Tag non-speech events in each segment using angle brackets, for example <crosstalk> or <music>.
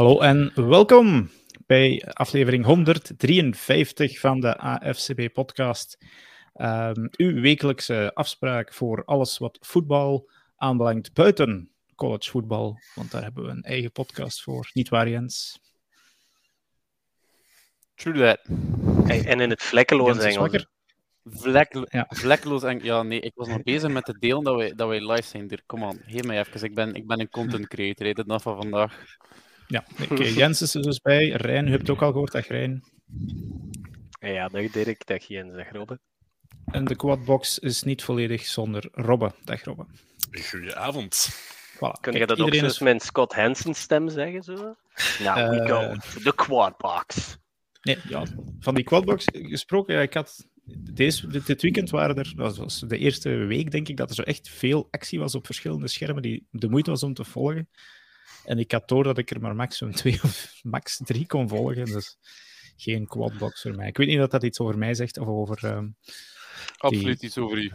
Hallo en welkom bij aflevering 153 van de AFCB-podcast. Um, uw wekelijkse afspraak voor alles wat voetbal aanbelangt buiten collegevoetbal. Want daar hebben we een eigen podcast voor. Niet waar, Jens? True that. Hey, en in het vlekkeloos Engels. Vlek, ja. Vlekkeloos Engels. Ja, nee, ik was nog bezig met te delen dat wij, dat wij live zijn. Hier, kom aan, geef mij even. Ik ben, ik ben een content creator, hè, de dag van vandaag. Ja, okay. Jens is er dus bij. Rijn, u hebt het ook al gehoord. Dag Rijn. Ja, dag Dirk. Dag Jens. Dag Robbe. En de quadbox is niet volledig zonder Robbe. Dag Robbe. Goedenavond. Voilà. Kun je dat ook eens met Scott Hansen stem zeggen? Zo? Nou, we go to the quadbox. Nee, ja, van die quadbox gesproken, ja, ik had deze, dit, weekend waren er, dat was de eerste week denk ik, dat er zo echt veel actie was op verschillende schermen die de moeite was om te volgen. En ik had door dat ik er maar maximum twee of max drie kon volgen, dus geen quadbox voor mij. Ik weet niet of dat iets over mij zegt of over... Um, Absoluut iets over u. <laughs>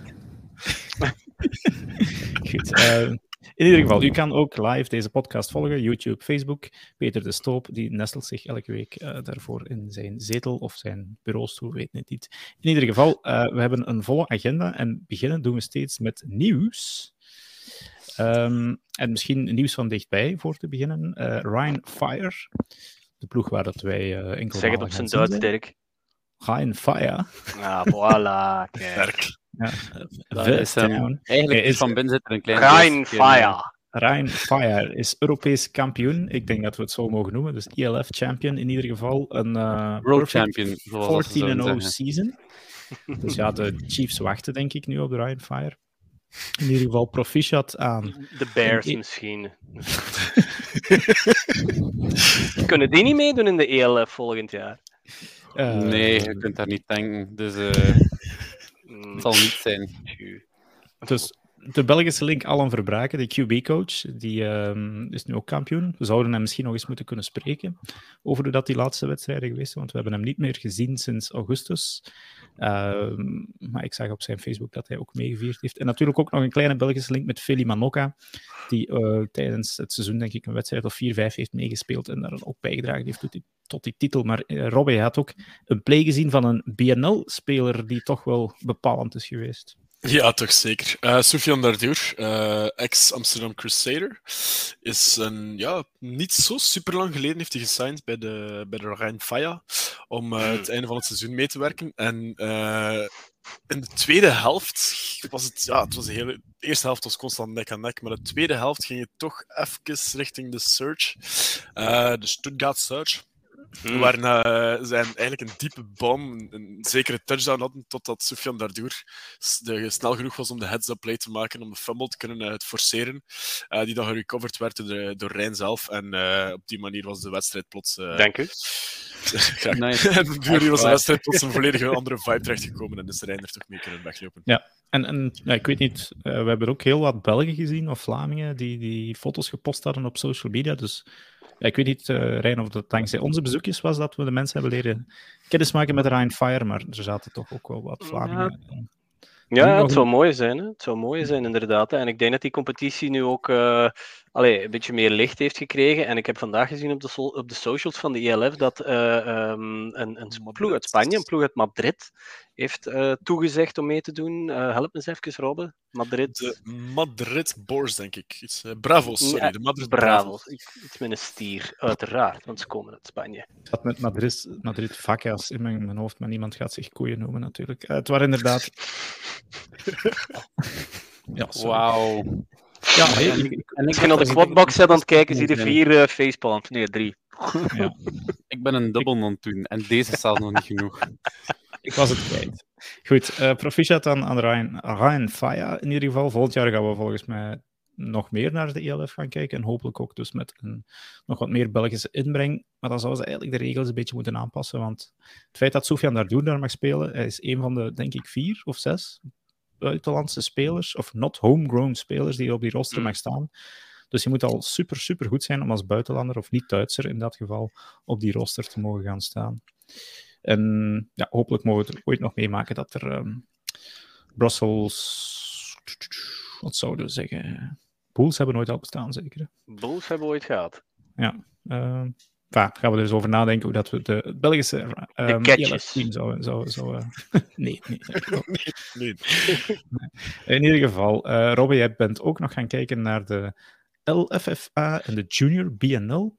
Goed. Uh, in ieder geval, u kan ook live deze podcast volgen, YouTube, Facebook. Peter de Stoop, die nestelt zich elke week uh, daarvoor in zijn zetel of zijn bureaustoel, weet het niet. In ieder geval, uh, we hebben een volle agenda en beginnen doen we steeds met nieuws. Um, en misschien nieuws van dichtbij voor te beginnen. Uh, Ryan Fire, de ploeg waar dat wij enkel Zeg het op zijn Duits, Dirk. Ryan Fire. Ah, voilà. <laughs> Kijk. Ja, dat is, um, eigenlijk is van binnen zit er een klein... Ryan Fire. Ryan Fire is Europees kampioen. Ik denk dat we het zo mogen noemen. Dus ELF champion in ieder geval. Een uh, World champion, 14-0 season. Dus ja, de <laughs> Chiefs wachten denk ik nu op de Ryan Fire. In ieder geval proficiat aan. De Bears misschien. <laughs> Kunnen die niet meedoen in de ELF volgend jaar? Uh, nee, je kunt daar niet denken. Dus uh, het zal niet zijn. Dus de Belgische link Alan Verbraken, de QB-coach, die uh, is nu ook kampioen. We zouden hem misschien nog eens moeten kunnen spreken over hoe dat die laatste wedstrijden geweest zijn, want we hebben hem niet meer gezien sinds augustus. Uh, maar ik zag op zijn Facebook dat hij ook meegevierd heeft. En natuurlijk ook nog een kleine Belgische link met Feli Manoka, die uh, tijdens het seizoen denk ik een wedstrijd of 4-5 heeft meegespeeld en daar ook bijgedragen heeft tot die, tot die titel. Maar uh, Robbie had ook een play gezien van een BNL-speler die toch wel bepalend is geweest. Ja, toch zeker. Uh, Soufiane Dardour, uh, ex-Amsterdam Crusader, is een, ja, niet zo super lang geleden heeft hij gesigned bij de, bij de Rijn Faya om uh, het einde van het seizoen mee te werken. En in de tweede helft was het, ja, het was de, hele, de eerste helft was constant nek aan nek, maar de tweede helft ging het toch even richting de search, de Stuttgart search. Hmm. Waarna ze eigenlijk een diepe bom, een zekere touchdown hadden, totdat Soufiane Dardour snel genoeg was om de heads-up play te maken, om de fumble te kunnen uh, forceren, uh, die dan gerecoverd werd door, door Rijn zelf. En uh, op die manier was de wedstrijd plots... Dank u. <laughs> nice. <laughs> en die was de wedstrijd plots een volledig <laughs> andere vibe terechtgekomen en is Rijn er toch mee kunnen weglopen. Ja, en, en ja, ik weet niet, we hebben ook heel wat Belgen gezien, of Vlamingen, die, die foto's gepost hadden op social media, dus ja, ik weet niet, uh, Rijn, of dat dankzij onze bezoekjes was dat we de mensen hebben leren kennismaken met Ryan Fire, maar er zaten toch ook wel wat Vlamingen. Ja, ja het zou mooi zijn. Hè? Het zou mooi zijn, inderdaad. En ik denk dat die competitie nu ook uh, allee, een beetje meer licht heeft gekregen. En ik heb vandaag gezien op de, so op de socials van de ILF dat uh, um, een, een ploeg uit Spanje, een ploeg uit Madrid, heeft uh, toegezegd om mee te doen. help me eens even, Robben. Madrid. De Madrid Boars, denk ik. Iets, Bravos, sorry. de Madrid Bravos. Iets met een stier, uiteraard, want ze komen uit Spanje. Ik had met Madrid, Madrid Vacas in mijn, mijn, hoofd, maar niemand gaat zich koeien noemen, natuurlijk. het waren inderdaad. <laughs> ja, Wauw. Ja, hey, en ik ben op de quadbox aan het kijken, zie je vier uh, facepalms. Nee, drie. Ja. <laughs> ik ben een dubbel aan doen en deze staat nog niet genoeg. Ik was het kwijt. Goed, uh, proficiat aan, aan Ryan, Ryan Faya in ieder geval. Volgend jaar gaan we volgens mij nog meer naar de ELF gaan kijken. En hopelijk ook dus met een nog wat meer Belgische inbreng. Maar dan zouden ze eigenlijk de regels een beetje moeten aanpassen. Want het feit dat Sofian Dardour daar mag spelen, hij is een van de, denk ik, vier of zes buitenlandse spelers, of not homegrown spelers, die op die roster mm. mag staan. Dus je moet al super, super goed zijn om als buitenlander, of niet-Duitser in dat geval, op die roster te mogen gaan staan. En ja, hopelijk mogen we er ooit nog meemaken dat er um, Brussels, wat zouden we zeggen, Bulls hebben nooit al bestaan, zeker? Bulls hebben ooit gehad. ja. Uh, gaan we er eens over nadenken hoe dat we de Belgische um, team zouden... Zo, zo, <laughs> nee, nee, <laughs> <laughs> nee, In ieder geval, uh, Robby, jij bent ook nog gaan kijken naar de LFFA en de Junior BNL.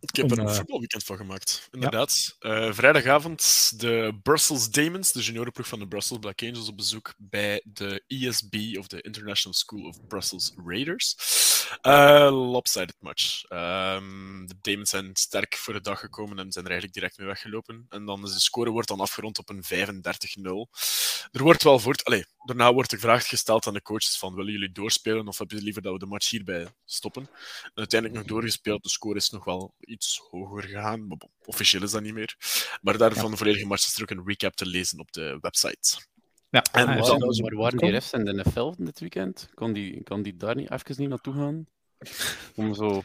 Ik heb er een uh... voetbalweekend van gemaakt, inderdaad. Ja. Uh, vrijdagavond de Brussels Demons, de juniorenploeg van de Brussels Black Angels, op bezoek bij de ESB, of de International School of Brussels Raiders. Uh, lopsided match. Um, de Demons zijn sterk voor de dag gekomen en zijn er eigenlijk direct mee weggelopen. En dan is de score wordt dan afgerond op een 35-0. Er wordt wel voort... Allee, daarna wordt de vraag gesteld aan de coaches van willen jullie doorspelen of hebben jullie liever dat we de match hierbij stoppen? En uiteindelijk nog doorgespeeld. De score is nog wel iets hoger gegaan. Maar officieel is dat niet meer. Maar daarvan ja. de volledige match is er ook een recap te lezen op de website. Ja, en ah, dan, maar, maar waren die refs in de NFL dit weekend? Kan die, kan die daar niet even niet naartoe gaan? Om zo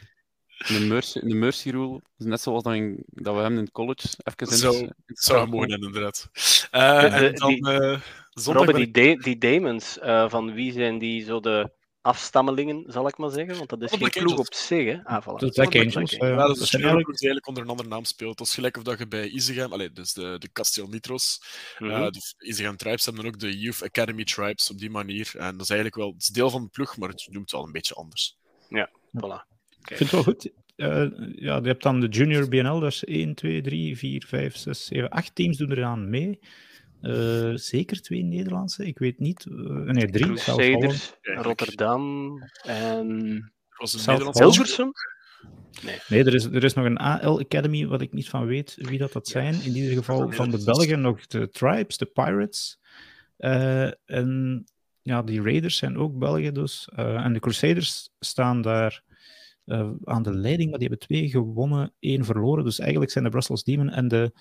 een mercy, een mercy rule, net zoals dat, in, dat we hebben in college, even in Zo, zou mogen inderdaad. Uh, en dan, uh, Robin, die, de, die Demons, uh, van wie zijn die zo de afstammelingen, zal ik maar zeggen? Want dat is geen ploeg op zich, hè? Ah, voilà. De Black Angels. Ja, ja, dat is een eigenlijk... die eigenlijk onder een andere naam speelt. Dat is gelijk of dat je bij Isegem, allee, dus de, de Castel Nitros, mm -hmm. uh, de Tribes hebben ook de Youth Academy Tribes op die manier. En dat is eigenlijk wel, het is deel van de ploeg, maar het noemt het wel een beetje anders. Ja, voilà. Okay. Ik vind het wel goed. Uh, ja, je hebt dan de Junior BNL, dat is 1, 2, 3, 4, 5, 6, 7, 8 teams doen eraan mee. Uh, zeker twee Nederlandse, ik weet niet. Uh, nee, drie. Crusaders, Rotterdam en. Was het Hilversum? Nee. nee, er, is, er is nog een AL Academy, wat ik niet van weet wie dat, dat zijn. In ieder geval van de Belgen nog de Tribes, de Pirates. Uh, en ja, die Raiders zijn ook Belgen dus. en de Crusaders staan daar aan de leiding, maar die hebben twee gewonnen, één verloren. Dus eigenlijk zijn de Brussels Demon en de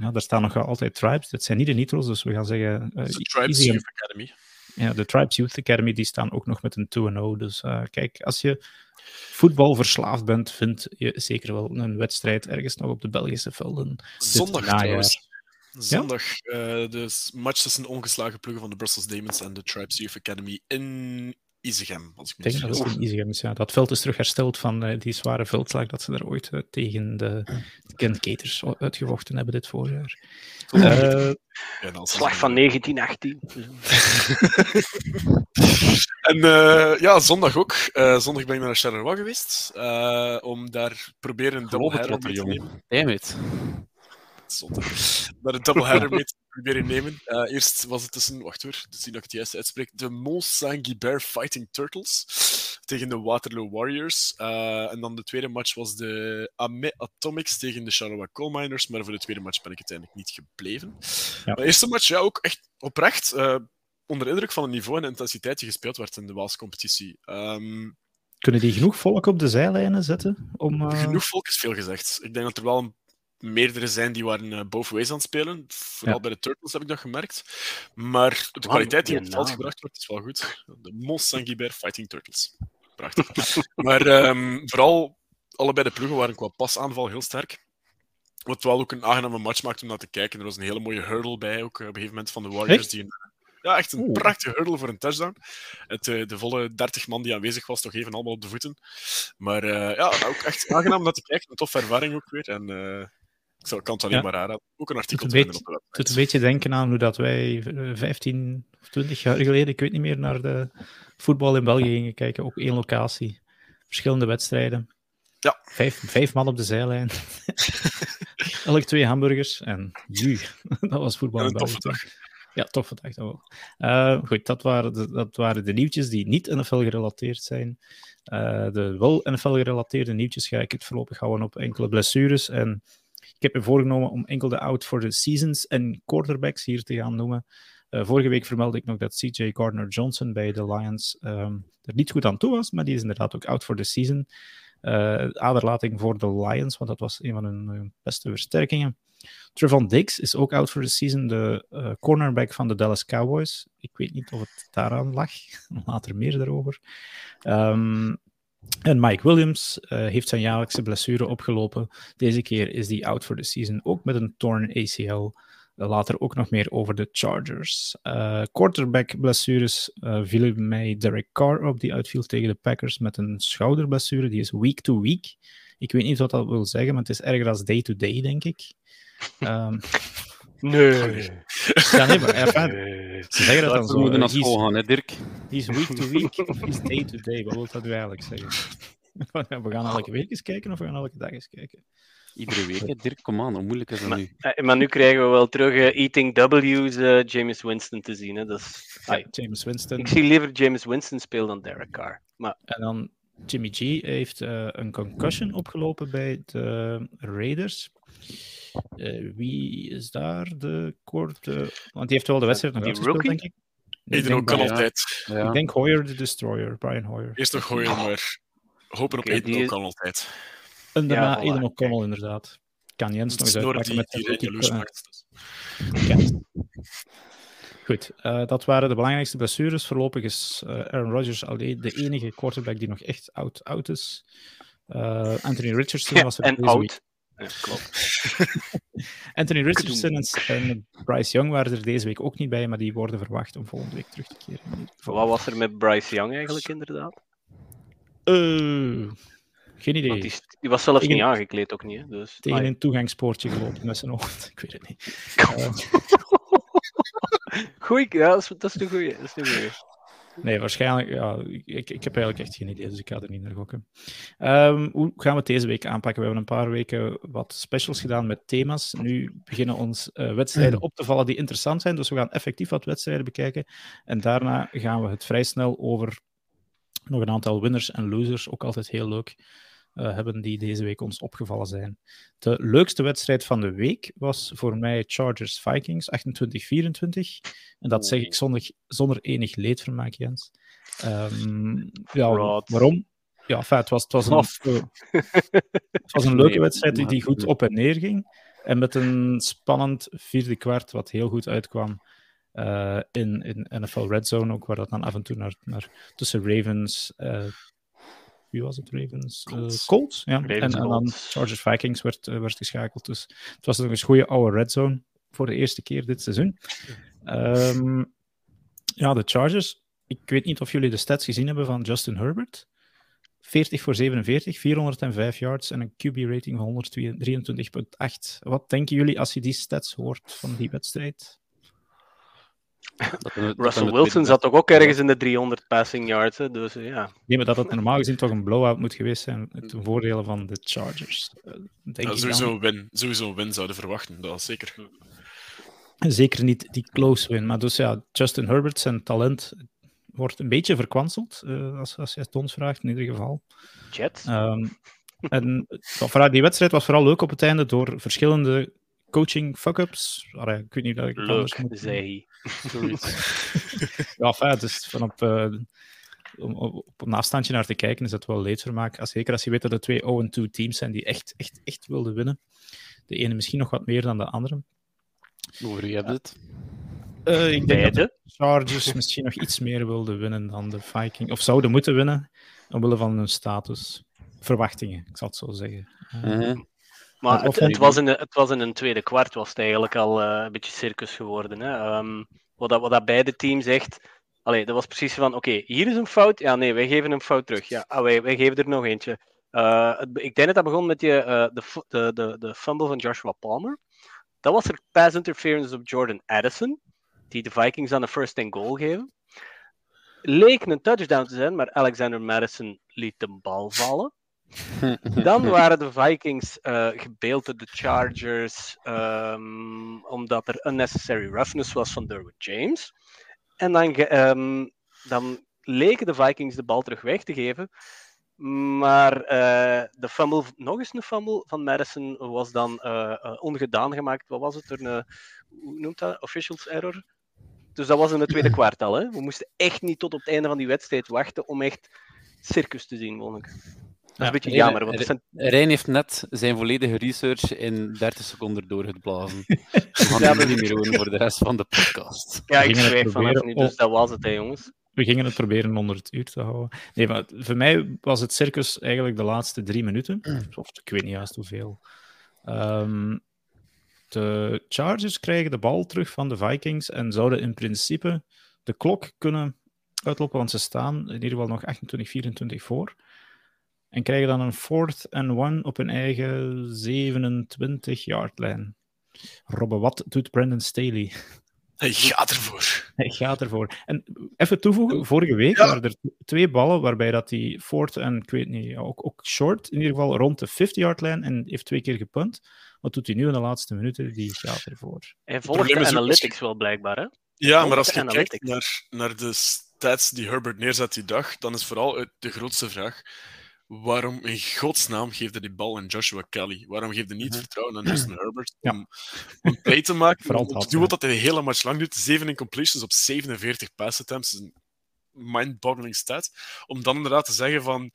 ja, daar staan nog altijd tribes. Dat zijn niet de Nitros, dus we gaan zeggen... Uh, de Tribes Youth Academy. Ja, de Tribes Youth Academy, die staan ook nog met een 2-0. Dus uh, kijk, als je voetbal verslaafd bent, vind je zeker wel een wedstrijd ergens nog op de Belgische velden. Zondag trouwens. Zondag, ja? uh, de match tussen de ongeslagen ploegen van de Brussels Demons en de Tribes Youth Academy in Isegem. Als ik denk dat het in Isegem is, ja. Dat veld is terug hersteld van uh, die zware veldslag dat ze daar ooit uh, tegen de, de uitgevochten hebben dit voorjaar. Uh, Slag van 1918. <laughs> en ja, zondag ook. zondag ben ik naar Charleroi geweest om daar proberen een dubbel te nemen. Damn it. Zondag. Daar een mee te proberen nemen. Uh, eerst was het tussen, wacht hoor, dus zie dat ik het juist uitspreek, de Mont Saint-Guibert Fighting Turtles tegen de Waterloo Warriors. Uh, en dan de tweede match was de Ame Atomics tegen de Charleroi Coal Miners, maar voor de tweede match ben ik uiteindelijk niet gebleven. Ja. De eerste match, ja, ook echt oprecht, uh, onder indruk van het niveau en intensiteit die gespeeld werd in de Waalse competitie. Um, kunnen die genoeg volk op de zijlijnen zetten? Om, Genoeg volk is veel gezegd. Ik denk dat er wel een meerdere zijn die waren uh, both ways aan het spelen. Vooral ja. bij de Turtles heb ik dat gemerkt. Maar de kwaliteit die op het veld gebracht wordt, is wel goed. De Mont Saint-Guibert Fighting Turtles. Prachtig. <laughs> maar um, vooral, allebei de ploegen waren qua pasaanval heel sterk. Wat wel ook een aangename match maakte om naar te kijken. Er was een hele mooie hurdle bij, ook op een gegeven moment van de Warriors. Die een, ja, echt een Oeh. prachtige hurdle voor een touchdown. Het, uh, de volle 30 man die aanwezig was, toch even allemaal op de voeten. Maar uh, ja, ook echt aangenaam om naar te kijken. Een toffe ervaring ook weer. En ik kan het alleen ja. maar aanraden. Ook een artikel te vinden op de website. Het een beetje denken aan hoe dat wij 15 of 20 jaar geleden, ik weet niet meer, naar de voetbal in België gingen kijken. Ook één locatie. Verschillende wedstrijden. Ja. Vijf, vijf man op de zijlijn. <laughs> Elk twee hamburgers. En ju, <laughs> dat was voetbal in België. Ja, toffe dag dat wel. Uh, goed, dat waren, de, dat waren de nieuwtjes die niet NFL gerelateerd zijn. Uh, de wel NFL gerelateerde nieuwtjes ga ik het voorlopig houden op enkele blessures en ik heb me voorgenomen om enkel de out for the seasons en quarterbacks hier te gaan noemen. Uh, vorige week vermeldde ik nog dat CJ Gardner-Johnson bij de Lions um, er niet goed aan toe was, maar die is inderdaad ook out for the season. Uh, aderlating voor de Lions, want dat was een van hun beste versterkingen. Trevon Diggs is ook out for the season, de cornerback van de Dallas Cowboys. Ik weet niet of het daaraan lag, <laughs> later meer daarover. Um, en Mike Williams uh, heeft zijn jaarlijkse blessure opgelopen. Deze keer is hij out for the season, ook met een torn ACL. Uh, later ook nog meer over de Chargers. Uh, quarterback blessures vielen mij Derek Carr op, die uitviel tegen de Packers met een schouderblessure. Die is week to week. Ik weet niet wat dat wil zeggen, maar het is erger als day-to-day, denk ik. Um, <laughs> nee. Ja, nee, maar enfin, ze zeggen dat dan zo. We moeten naar he's- school gaan, hè, Dirk? He's week to week <laughs> of he's day to day. Wat wil dat nu eigenlijk zeggen? <laughs> We gaan elke week eens kijken of we gaan elke dag eens kijken? Iedere week, hè, Dirk, kom aan, hoe moeilijk is dat nu? Eh, Maar nu krijgen we wel terug eh, Eating W's eh, James Winston te zien. Hè. Dat is, ai, James Winston. ik zie liever James Winston spelen dan Derek Carr. Maar En dan Jimmy G heeft eh, een concussion opgelopen bij de Raiders. Eh, wie is daar de korte... Want die heeft wel de wedstrijd nog Die uitgespeeld, rookie? denk ik. Ik denk ook kan Brian- altijd. Ja. Ik denk Hoyer de Destroyer, Brian Hoyer. Eerst nog gooien, maar hopen op die- ook kan altijd. En daarna voilà, Aiden O'Connell, inderdaad. Kan Jens nog eens uitpakken die, met die jaloers rookie, maakt. eh, Kent. Goed, eh, dat waren de belangrijkste blessures. Voorlopig is eh, Aaron Rodgers alleen de enige quarterback die nog echt oud, oud is. Eh, Anthony Richardson ja, was er en oud. Ja, klopt. <laughs> Anthony Richardson en, Bryce Young waren er deze week ook niet bij, maar die worden verwacht om volgende week terug te keren. Wat was er met Bryce Young eigenlijk inderdaad? Eh, geen idee. Want die, was zelfs Tegen- niet aangekleed ook niet. Hè. Dus, Tegen een toegangspoortje gelopen met zijn hoofd. <laughs> Ik weet het niet. Eh, <laughs> Goeie, ja, dat is, dat is de goeie. Dat is de goeie. Nee, waarschijnlijk. Ja, ik, ik heb eigenlijk echt geen idee, dus ik ga er niet naar gokken. Ehm, hoe gaan we het deze week aanpakken? We hebben een paar weken wat specials gedaan met thema's. Nu beginnen ons eh, wedstrijden op te vallen die interessant zijn. Dus we gaan effectief wat wedstrijden bekijken. En daarna gaan we het vrij snel over nog een aantal winners en losers, ook altijd heel leuk, eh, hebben die deze week ons opgevallen zijn. De leukste wedstrijd van de week was voor mij Chargers Vikings 28-24. En dat zeg ik zonder, zonder enig leedvermaak, Jens. Ehm, ja, Rot. waarom? Ja, enfin, het, was, het, was een, het was een <laughs> leuke wedstrijd die, goed op en neer ging. En met een spannend vierde kwart, wat heel goed uitkwam eh, in, in NFL Red Zone ook, waar dat dan af en toe naar, naar tussen Ravens. eh, wie was het? Ravens? eh, Colts. Colts, ja. Ravens, en, en dan. Chargers Vikings werd, eh, werd geschakeld. Dus het was nog eens goede oude Red Zone voor de eerste keer dit seizoen. Ehm, ja, de Chargers. Ik weet niet of jullie de stats gezien hebben van Justin Herbert. 40 voor 47, 405 yards en een QB-rating van 123,8. Wat denken jullie als je die stats hoort van die wedstrijd? Dat Russell Wilson zat toch ook ergens in de 300 passing yards. Hè, dus eh, ja. Ik neem dat het normaal gezien toch een blowout moet geweest zijn ten voordele van de Chargers. Eh, Denk Ja, ik sowieso, een win. sowieso een win zouden verwachten, dat is zeker. Zeker niet die close win. Maar dus ja, Justin Herbert, zijn talent wordt een beetje verkwanseld, eh, als, als je het ons vraagt, in ieder geval. Jets. Ehm, en <laughs> die wedstrijd was vooral leuk op het einde door verschillende coaching fuck-ups. Ik weet niet dat ik het anders Leuk, moet zei. <laughs> Ja, enfin, het is van op, eh, om, op, op een afstandje naar te kijken is het wel leedvermaak. Als- Zeker als je weet dat er twee 0-2 teams zijn die echt, echt, echt wilden winnen. De ene misschien nog wat meer dan de andere. Over wie heb je het? Eh, ik denk dat de. Chargers <laughs> misschien nog iets meer wilden winnen dan de Vikings. Of zouden moeten winnen, omwille van hun status. Verwachtingen, ik zal het zo zeggen. Eh. Maar het, was in de, het was in een tweede kwart was het eigenlijk al eh, een beetje circus geworden. Hè? Ehm, wat, dat, wat dat beide teams echt... Allee, dat was precies van, oké, hier is een fout. Ja, nee, wij geven een fout terug. Ja, ah, wij, wij geven er nog eentje. Eh, het, ik denk dat dat begon met die, eh, de, de, de, de fumble van Joshua Palmer. Dat was er pass interference op Jordan Addison, die de Vikings aan de first and goal geven. Leek een touchdown te zijn, maar Alexander Madison liet de bal vallen. <laughs> Dan waren de Vikings eh gebeeld de Chargers, ehm, omdat er unnecessary roughness was van Derwin James. En dan, ehm, dan leken de Vikings de bal terug weg te geven. Maar eh, de fumble, nog eens een fumble van Madison was dan eh, ongedaan gemaakt. Wat was het? Een, hoe noemt dat? Officials error? Dus dat was in het tweede kwartal. Hè? We moesten echt niet tot op het einde van die wedstrijd wachten om echt circus te zien. Dat is een beetje jammer, want zijn Rijn heeft net zijn volledige research in 30 seconden doorgeblazen. <laughs> We gaan Ja, het niet meer horen voor de rest van de podcast. Ja, ik schrijf vanaf nu, dus dat was het, hè, jongens. We gingen het proberen onder het uur te houden. Nee, maar voor mij was het circus eigenlijk de laatste drie minuten. Of ik weet niet juist hoeveel. Ehm, de Chargers krijgen de bal terug van de Vikings en zouden in principe de klok kunnen uitlopen, want ze staan in ieder geval nog 28-24 voor. En krijgen dan een fourth and one op hun eigen 27-yard-lijn. Robbe, wat doet Brandon Staley? Hij gaat ervoor. Hij gaat ervoor. En even toevoegen, vorige week waren er twee ballen waarbij dat hij fourth en, ik weet niet, ook, ook short, in ieder geval rond de 50-yard-lijn en heeft twee keer gepunt. Wat doet hij nu in de laatste minuten? Die gaat ervoor. Hij volgt de analytics wel blijkbaar, hè? Ja, maar als je kijkt naar, naar de stats die Herbert neerzet die dag, dan is vooral de grootste vraag waarom in godsnaam geeft hij die bal aan Joshua Kelly? Waarom geeft hij niet mhm. vertrouwen aan Justin <clears throat> Herbert om een play te maken? <laughs> Vooral om te doen wat hij de hele match lang doet. 7 incompletions op 47 pass attempts is een mind-boggling stat. Om dan inderdaad te zeggen van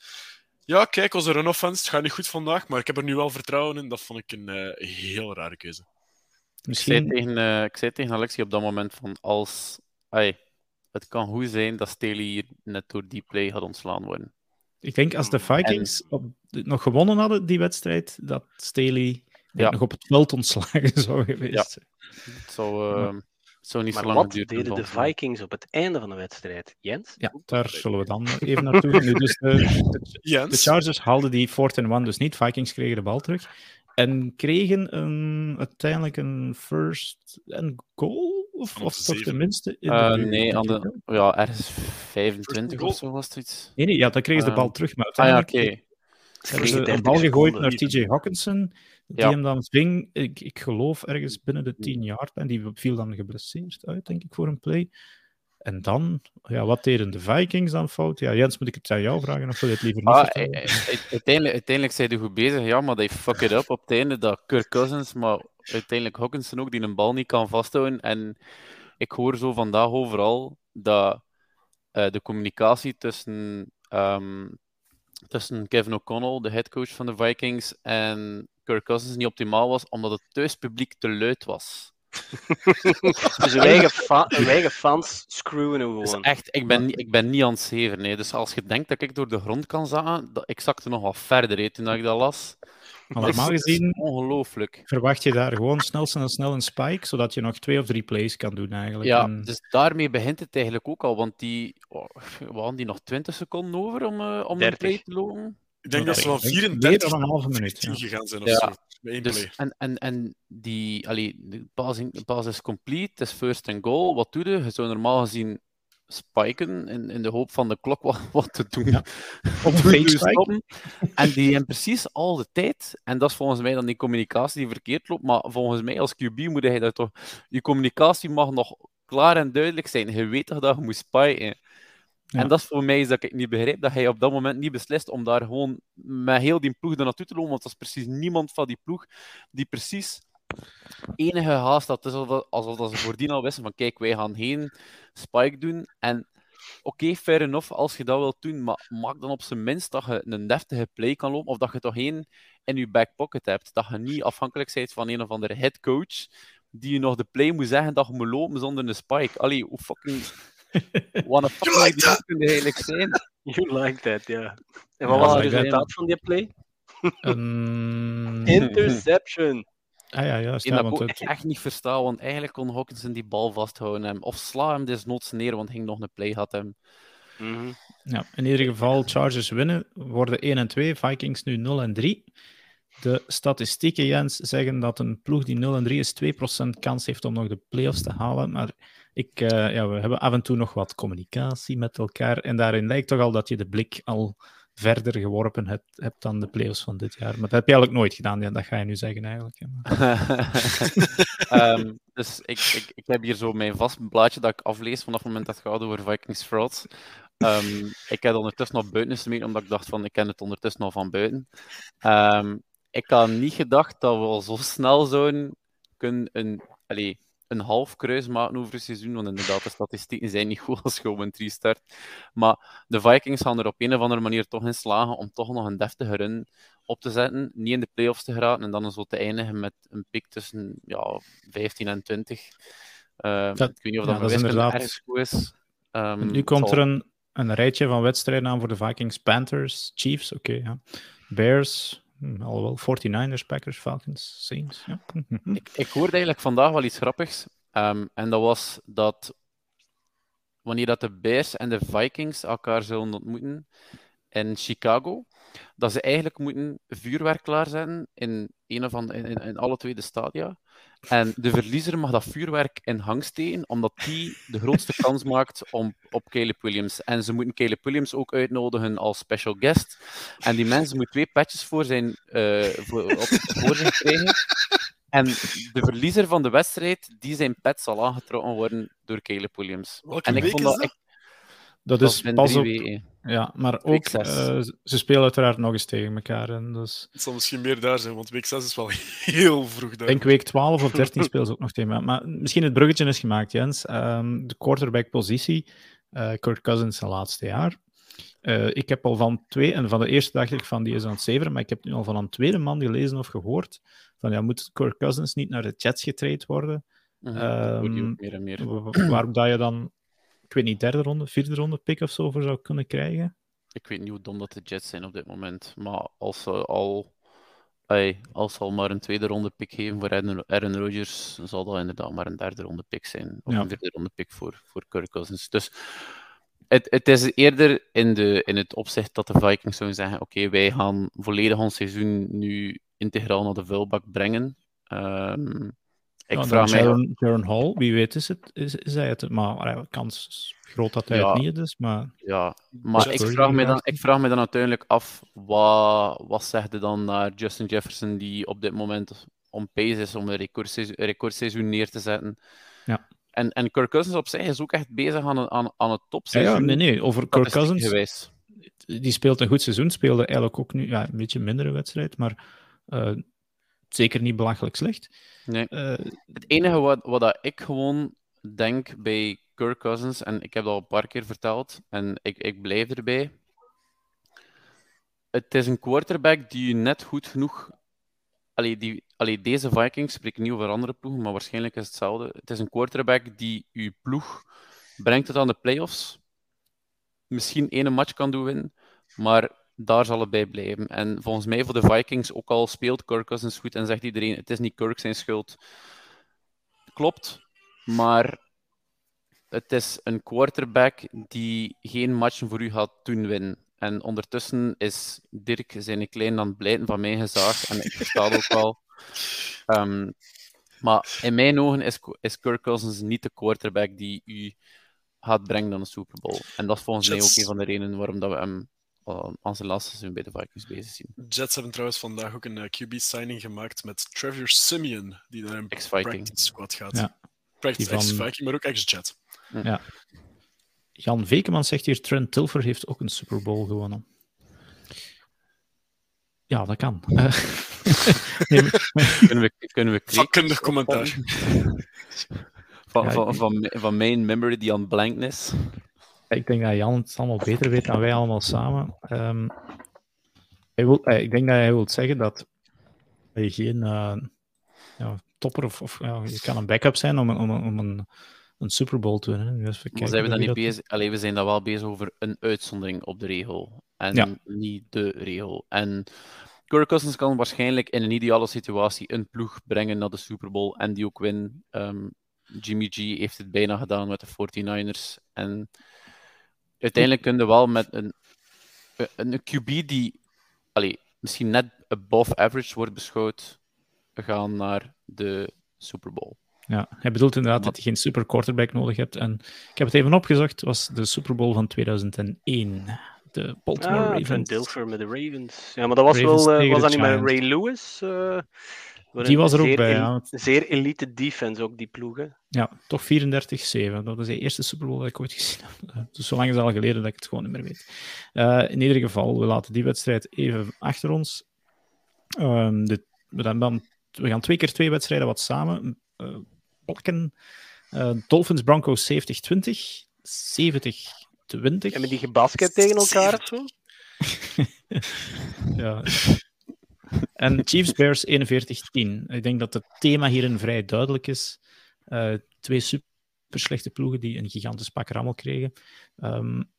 ja, kijk, onze run offense het gaat niet goed vandaag, maar ik heb er nu wel vertrouwen in. Dat vond ik een uh, heel rare keuze. Misschien... Ik, zei tegen, uh, ik zei tegen Alexie op dat moment van als... Ay, het kan goed zijn dat Staley hier net door die play had ontslaan worden. Ik denk als de Vikings op, nog gewonnen hadden, die wedstrijd, dat Staley nog op het veld ontslagen <laughs> zou geweest zijn. Ja. Het zou, uh, zou niet maar zo lang wat deden de Vikings op het einde van de wedstrijd? Jens? Ja, daar zullen we dan even naartoe gaan. Dus de, de, <laughs> de, Chargers haalden die 4 1 dus niet. Vikings kregen de bal terug. En kregen een, uiteindelijk een first and goal? Of, of toch tenminste? In uh, nee, aan de, ja, ergens 25 of zo was het iets. Nee, nee ja, dan kregen ze de bal uh, terug. Maar uiteindelijk ah, ja, okay. hebben ze een bal gegooid naar TJ Hawkinson. Die ja. hem dan ving, ik, ik geloof ergens binnen de 10 jaar. En die viel dan geblesseerd uit, denk ik, voor een play. En dan, ja, wat deden de Vikings dan fout? Ja, Jens, moet ik het aan jou vragen of wil je het liever niet ah, uiteindelijk, uiteindelijk zijn ze goed bezig, ja, maar they fuck it up op het einde. Dat Kirk Cousins, maar uiteindelijk Hawkinson ook, die een bal niet kan vasthouden. En ik hoor zo vandaag overal dat uh, de communicatie tussen, um, tussen Kevin O'Connell, de headcoach van de Vikings, en Kirk Cousins niet optimaal was, omdat het thuispubliek te luid was. <laughs> dus wij eigen, fans screwen gewoon. Dus echt, ik ben, niet, ik ben niet aan het zeven. Nee. Dus als je denkt dat ik door de grond kan zagen, dat, ik zakte nog wat verder he, toen ik dat las. Maar normaal gezien ongelooflijk. verwacht je daar gewoon snel, snel, snel een spike, zodat je nog twee of drie plays kan doen eigenlijk. Ja, dus daarmee begint het eigenlijk ook al, want die, oh, hadden die nog 20 seconden over om, uh, om een play te lopen. Ik denk dat ze wel 34 dan een halve minuut ja. gegaan zijn of ja. zo. Dus, en, en, en die, allee, de pass is complete, het is first and goal. Wat doe je? Je zou normaal gezien spiken in, in de hoop van de klok wat, wat te doen. Ja. <laughs> Op stoppen. En die hebben precies al de tijd. En dat is volgens mij dan die communicatie die verkeerd loopt. Maar volgens mij als QB moet hij dat toch... Je communicatie mag nog klaar en duidelijk zijn. Je weet toch dat je moet spiken. En dat is voor mij is dat ik niet begrijp dat hij op dat moment niet beslist om daar gewoon met heel die ploeg er naartoe te lopen. Want dat is precies niemand van die ploeg die precies enige haast had. Het is alsof, dat ze voordien al wisten van kijk, wij gaan heen spike doen. En oké, okay, fair enough als je dat wilt doen, maar maak dan op zijn minst dat je een deftige play kan lopen of dat je toch één in je back pocket hebt. Dat je niet afhankelijk bent van een of andere headcoach die je nog de play moet zeggen dat je moet lopen zonder een spike. Allee, hoe fucking <laughs> One of you like eigenlijk zijn. <laughs> You like that, ja. En wat was het resultaat van die play? Um... Interception. Ah ja, juist. Ja, want ik het... echt niet verstaan, want eigenlijk kon Hawkinson die bal vasthouden. Hem. Of sla hem desnoods neer, want ging nog een play had hem. Mm -hmm. Ja, in ieder geval, Chargers winnen, worden 1 en 2, Vikings nu 0 en 3. De statistieken, Jens, zeggen dat een ploeg die 0 en 3 is 2% kans heeft om nog de playoffs te halen. Maar ik, uh, ja, we hebben af en toe nog wat communicatie met elkaar. En daarin lijkt toch al dat je de blik al verder geworpen hebt, dan de playoffs van dit jaar. Maar dat heb je eigenlijk nooit gedaan, ja, dat ga je nu zeggen eigenlijk. um, <laughs> dus ik, ik, ik heb hier zo mijn vast blaadje dat ik aflees vanaf het moment dat het gaat over Vikings Fraud. Um, ik heb ondertussen nog buiten mee, omdat ik dacht van, ik ken het ondertussen al van buiten. Um, ik had niet gedacht dat we al zo snel zouden kunnen een... een half kruis maken over het seizoen. Want inderdaad, de statistieken zijn niet goed als op een 3 start. Maar de Vikings gaan er op een of andere manier toch in slagen om toch nog een deftige run op te zetten. Niet in de playoffs te geraken en dan zo te eindigen met een pick tussen ja, 15 en 20. Uh, ehm, dat, ik weet niet of dat, ja, dat is inderdaad ergens goed is. Um, nu komt er een, een rijtje van wedstrijden aan voor de Vikings, Panthers, Chiefs, oké, okay, ja. Bears, Hm, alhoewel, 49ers, Packers, Falcons, Saints. Ja. ik, ik hoorde eigenlijk vandaag wel iets grappigs. Um, en dat was dat wanneer dat de Bears en de Vikings elkaar zullen ontmoeten in Chicago, dat ze eigenlijk moeten vuurwerk klaarzetten in, een of andere, in, in alle twee de stadia. En de verliezer mag dat vuurwerk in hang steken, omdat die de grootste kans maakt om, op Caleb Williams. En ze moeten Caleb Williams ook uitnodigen als special guest. En die mensen moeten twee patches voor, zijn, uh, voor, op, voor zich krijgen. En de verliezer van de wedstrijd, die zijn pet zal aangetrokken worden door Caleb Williams. Welke en ik vond dat, dat? Dat, is pas op... Ja, maar ook, uh, ze spelen uiteraard nog eens tegen elkaar. En dus... Het zal misschien meer daar zijn, want week 6 is wel <laughs> heel vroeg daar. Ik denk week 12 of 13 spelen ze ook nog tegen elkaar. Maar misschien het bruggetje is gemaakt, Jens. Um, de quarterback-positie, uh, Kurt Cousins zijn laatste jaar. Uh, ik heb al van twee, en van de eerste dacht ik van die is aan het zeveren, maar ik heb nu al van een tweede man gelezen of gehoord van ja, moet Kurt Cousins niet naar de Jets getraind worden? Mm -hmm. um, meer en meer. Waarom dat je dan ik weet niet, derde ronde, vierde ronde pick of zo voor zou kunnen krijgen. Ik weet niet hoe dom dat de Jets zijn op dit moment. Maar als ze al, ey, als ze al maar een tweede ronde pick geven voor Aaron, Rodgers, dan zal dat inderdaad maar een derde ronde pick zijn. Of een derde ronde pick voor, voor Kirk Cousins. Dus het, het is eerder in, de, in het opzicht dat de Vikings zouden zeggen: Oké, wij gaan volledig ons seizoen nu integraal naar de vuilbak brengen. Um, ik vraag mij... Jaron, Hall, wie weet is, het, is, is hij het. Maar kans is groot dat hij het niet is. Maar, ja, maar ik vraag, me dan, ik vraag me dan natuurlijk af, wat, wat zegt dan naar Justin Jefferson, die op dit moment on pace is om een recordseizoen, recordseizoen neer te zetten. Ja. En, en Kirk Cousins op zich is ook echt bezig aan, aan, aan het topseizoen. Ja, nee, nee, over Kirk Cousins... Geweest. Die speelt een goed seizoen, speelde eigenlijk ook nu ja, een beetje mindere wedstrijd, maar uh, zeker niet belachelijk slecht. Nee. Uh, het enige wat, wat dat ik gewoon denk bij Kirk Cousins, en ik heb dat al een paar keer verteld, en ik, ik blijf erbij. Het is een quarterback die je net goed genoeg. Allee, die, allee, deze Vikings spreken niet over andere ploegen, maar waarschijnlijk is het hetzelfde. Het is een quarterback die je ploeg brengt het aan de playoffs. Misschien één match kan doen winnen, maar daar zal het bij blijven. En volgens mij voor de Vikings, ook al speelt Kirk Cousins goed en zegt iedereen, het is niet Kirk zijn schuld. Klopt, maar het is een quarterback die geen matchen voor u gaat doen winnen. En ondertussen is Dirk zijn klein aan het blijten van mij gezaagd. En ik versta het ook wel. Ehm, maar in mijn ogen is, is Kirk Cousins niet de quarterback die u gaat brengen naar de Super Bowl. En dat is volgens mij ook een van de redenen waarom dat we hem uh, aan zijn laatste seizoen bij de Vikings bezig zien. Jets hebben trouwens vandaag ook een uh, QB-signing gemaakt met Trevor Simeon, die naar een practice squad gaat. Ja. Practice ex-Viking, maar ook ex-Jet. Ja. Jan Vekeman zegt hier, Trent Tilfer heeft ook een Super Bowl gewonnen. Ja, dat kan. Uh, <laughs> nee, kunnen we, kunnen we Vakkundig commentaar. Van, van, van, van, mijn memory die aan blankness. Ik denk dat Jan het allemaal beter weet dan wij allemaal samen. Um, hij wil, eh, ik denk dat hij wil zeggen dat je geen uh, ja, topper of, of ja, je kan een backup zijn om, om, om een, een Super Bowl te winnen. Dus we zijn we dan niet bezig? Allee, we zijn dan wel bezig over een uitzondering op de regel en niet de regel. En Kirk Cousins kan waarschijnlijk in een ideale situatie een ploeg brengen naar de Super Bowl en die ook winnen. Um, Jimmy G heeft het bijna gedaan met de 49ers. En uiteindelijk kun je wel met een, een QB die allee, misschien net above average wordt beschouwd, gaan naar de Super Bowl. Ja, hij bedoelt inderdaad dat je geen super quarterback nodig hebt. En ik heb het even opgezocht, was de Super Bowl van 2001. De Baltimore ah, Ravens. Dilfer met de Ravens. Ja, maar dat was wel, uh, was dat niet met Ray Lewis? Uh, die was er ook bij, ja. Zeer elite defense ook, die ploegen. Ja, toch 34-7. Dat was de eerste Super Bowl dat ik ooit gezien heb. Uh, dus zo lang is het al geleden dat ik het gewoon niet meer weet. Uh, in ieder geval, we laten die wedstrijd even achter ons. Um, de, we, dan, we gaan twee keer twee wedstrijden wat samen uh. Dolphins Broncos 70-20, 70-20. Hebben die gebasket tegen elkaar of zo? <laughs> ja. En Chiefs Bears 41-10. Ik denk dat het thema hierin vrij duidelijk is. Uh, twee super slechte ploegen die een gigantisch pak rammel kregen. Um,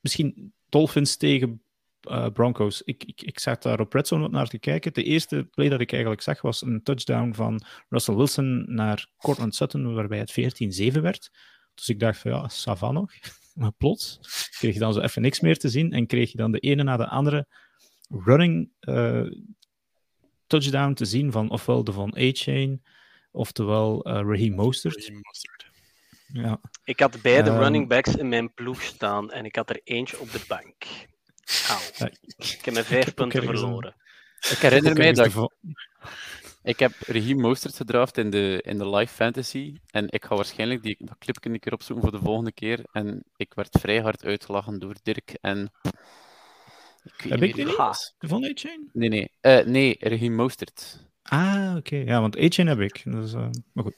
misschien Dolphins tegen uh, Broncos. Ik, ik, ik zat daar op Red Zone naar te kijken. De eerste play dat ik eigenlijk zag was een touchdown van Russell Wilson naar Cortland Sutton, waarbij het 14-7 werd. Dus ik dacht van ja, Savan nog. <laughs> Maar plots kreeg je dan zo even niks meer te zien en kreeg je dan de ene na de andere running uh, touchdown te zien van ofwel de Van A-Chain, oftewel uh, Raheem Mostert. Raheem Mostert. Ja. Ik had beide um, running backs in mijn ploeg staan en ik had er eentje op de bank. <laughs> Ik heb mijn vijf punten verloren. Ik herinner mij dat ik, ik heb Regime Mostert gedraft in de, in de live fantasy. En ik ga waarschijnlijk die, dat clipje een keer opzoeken voor de volgende keer. En ik werd vrij hard uitgelachen door Dirk en... Ik heb ik die niet? De van A-Chain? Nee, nee. Uh, nee, Regime Mostert. Ah, oké. Okay. Ja, want A-Chain heb ik. Dus, uh, maar goed.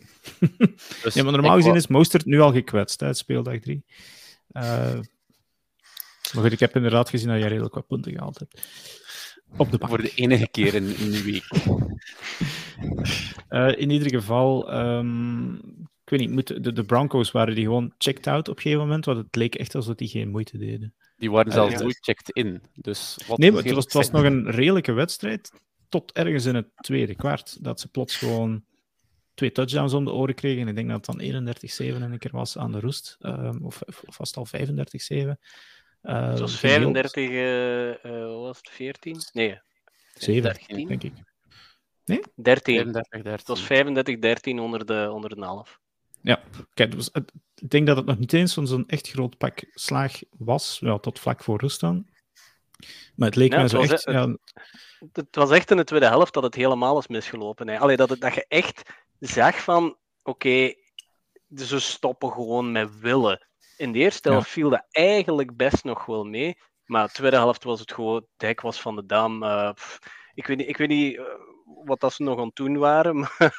<laughs> dus ja, maar normaal gezien is Mostert nu al gekwetst, hè, speeldag 3. Uh, maar goed, ik heb inderdaad gezien dat jij redelijk wat punten gehaald hebt. Op de bank. Voor de enige keer in, in de week. Uh, <laughs> in ieder geval, um, ik weet niet, de, de, Broncos waren die gewoon checked out op een gegeven moment, want het leek echt alsof die geen moeite deden. Die waren zelfs nooit checked in. Dus wat nee, maar het was, het was nog een redelijke wedstrijd, tot ergens in het tweede kwart, dat ze plots gewoon twee touchdowns om de oren kregen. En ik denk dat het dan 31-7 en een keer was aan de roest. Um, of, of was het al 35-7. Uh, het was 35, uh, uh, was het 14? Nee. 7, denk ik. Nee? 13. 35, 13. Het was 35, 13 onder de, onder de half. Ja, kijk, dus het, ik denk dat het nog niet eens zo'n echt groot pak slaag was, ja, tot vlak voor rust dan. Maar het leek ja, mij zo echt... E- ja... Het was echt in de tweede helft dat het helemaal is misgelopen. Hè. Allee, dat, het, dat je echt zag van, oké, okay, ze stoppen gewoon met willen. In de eerste helft viel dat eigenlijk best nog wel mee. Maar de tweede helft was het gewoon, Dijk was van de Dam. Uh, ik weet niet, ik weet niet uh, wat dat ze nog aan het doen waren. <laughs> Maar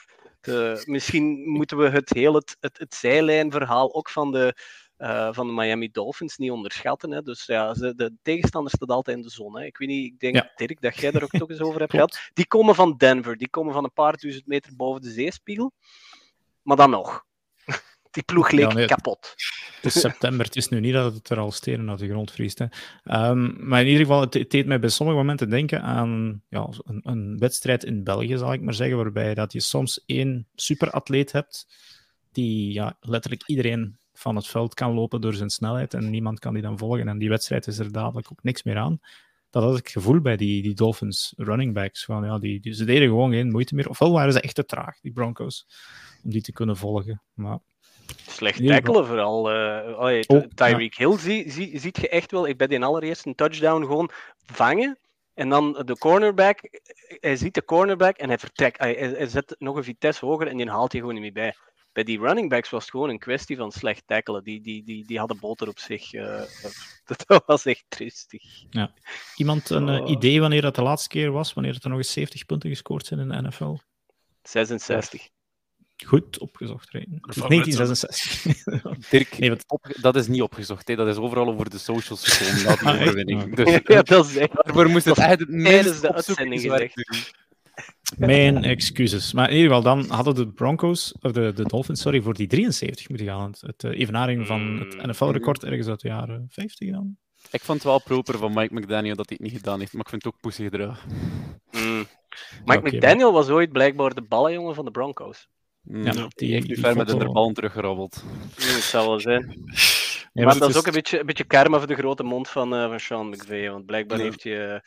de, misschien moeten we het hele het, het, het zijlijnverhaal ook van de, uh, van de Miami Dolphins niet onderschatten. Hè. Dus ja, ze, de tegenstander staat altijd in de zon. Hè. Ik weet niet, ik denk, ja. Dirk, dat jij daar ook toch eens over hebt gehad. <laughs> Die komen van Denver, die komen van een paar duizend meter boven de zeespiegel. Maar dan nog. Die ploeg leek ja, nee, kapot. Het is september, het is nu niet dat het er al stenen uit de grond vriest. Hè. Um, maar in ieder geval, het, het, deed mij bij sommige momenten denken aan ja, een, een, wedstrijd in België, zal ik maar zeggen, waarbij dat je soms één superatleet hebt die ja, letterlijk iedereen van het veld kan lopen door zijn snelheid en niemand kan die dan volgen. En die wedstrijd is er dadelijk ook niks meer aan. Dat had ik het gevoel bij die, die Dolphins running backs. Van, ja, die, die, ze deden gewoon geen moeite meer. Ofwel waren ze echt te traag, die Broncos, om die te kunnen volgen. Maar Slecht tackelen vooral. Uh, oh, Tyreek ja. Hill zie, zie, ziet je echt wel. Ik ben die allereerst een touchdown gewoon vangen. En dan de cornerback. Hij ziet de cornerback en hij vertrekt. Hij, hij, zet nog een vitesse hoger en die haalt hij gewoon niet meer bij. Bij die running backs was het gewoon een kwestie van slecht tackelen. Die, die, die, die hadden boter op zich. <laughs> Uh, dat was echt tristig. Ja. Iemand een uh, idee wanneer dat de laatste keer was? Wanneer er nog eens 70 punten gescoord zijn in de NFL? 66. Goed opgezocht, Rijn. 1966. <laughs> Dirk, nee, wat... dat is niet opgezocht. Hè. Dat is overal over de socials gekomen na die ah, overwinning. Dus, <laughs> ja, dat is echt... Daarvoor moest het echt tijdens de uitzending gezegd. Mijn excuses. Maar in ieder geval, dan hadden de Broncos, of de, de Dolphins, sorry, voor die 73 moeten gaan. Het uh, evenaring van het mm. NFL-record ergens uit de jaren 50 dan. Ik vond het wel proper van Mike McDaniel dat hij het niet gedaan heeft, maar ik vind het ook poesig gedrag. Mm. Mike okay, McDaniel was ooit blijkbaar de ballenjongen van de Broncos. Ja, die, die heeft nu ver met de bal teruggerabbeld. Ja, het zal wel zijn. Ja, maar, dat is, ook een beetje, een beetje karma voor de grote mond van, uh, van Sean McVay. Want blijkbaar heeft hij. Uh,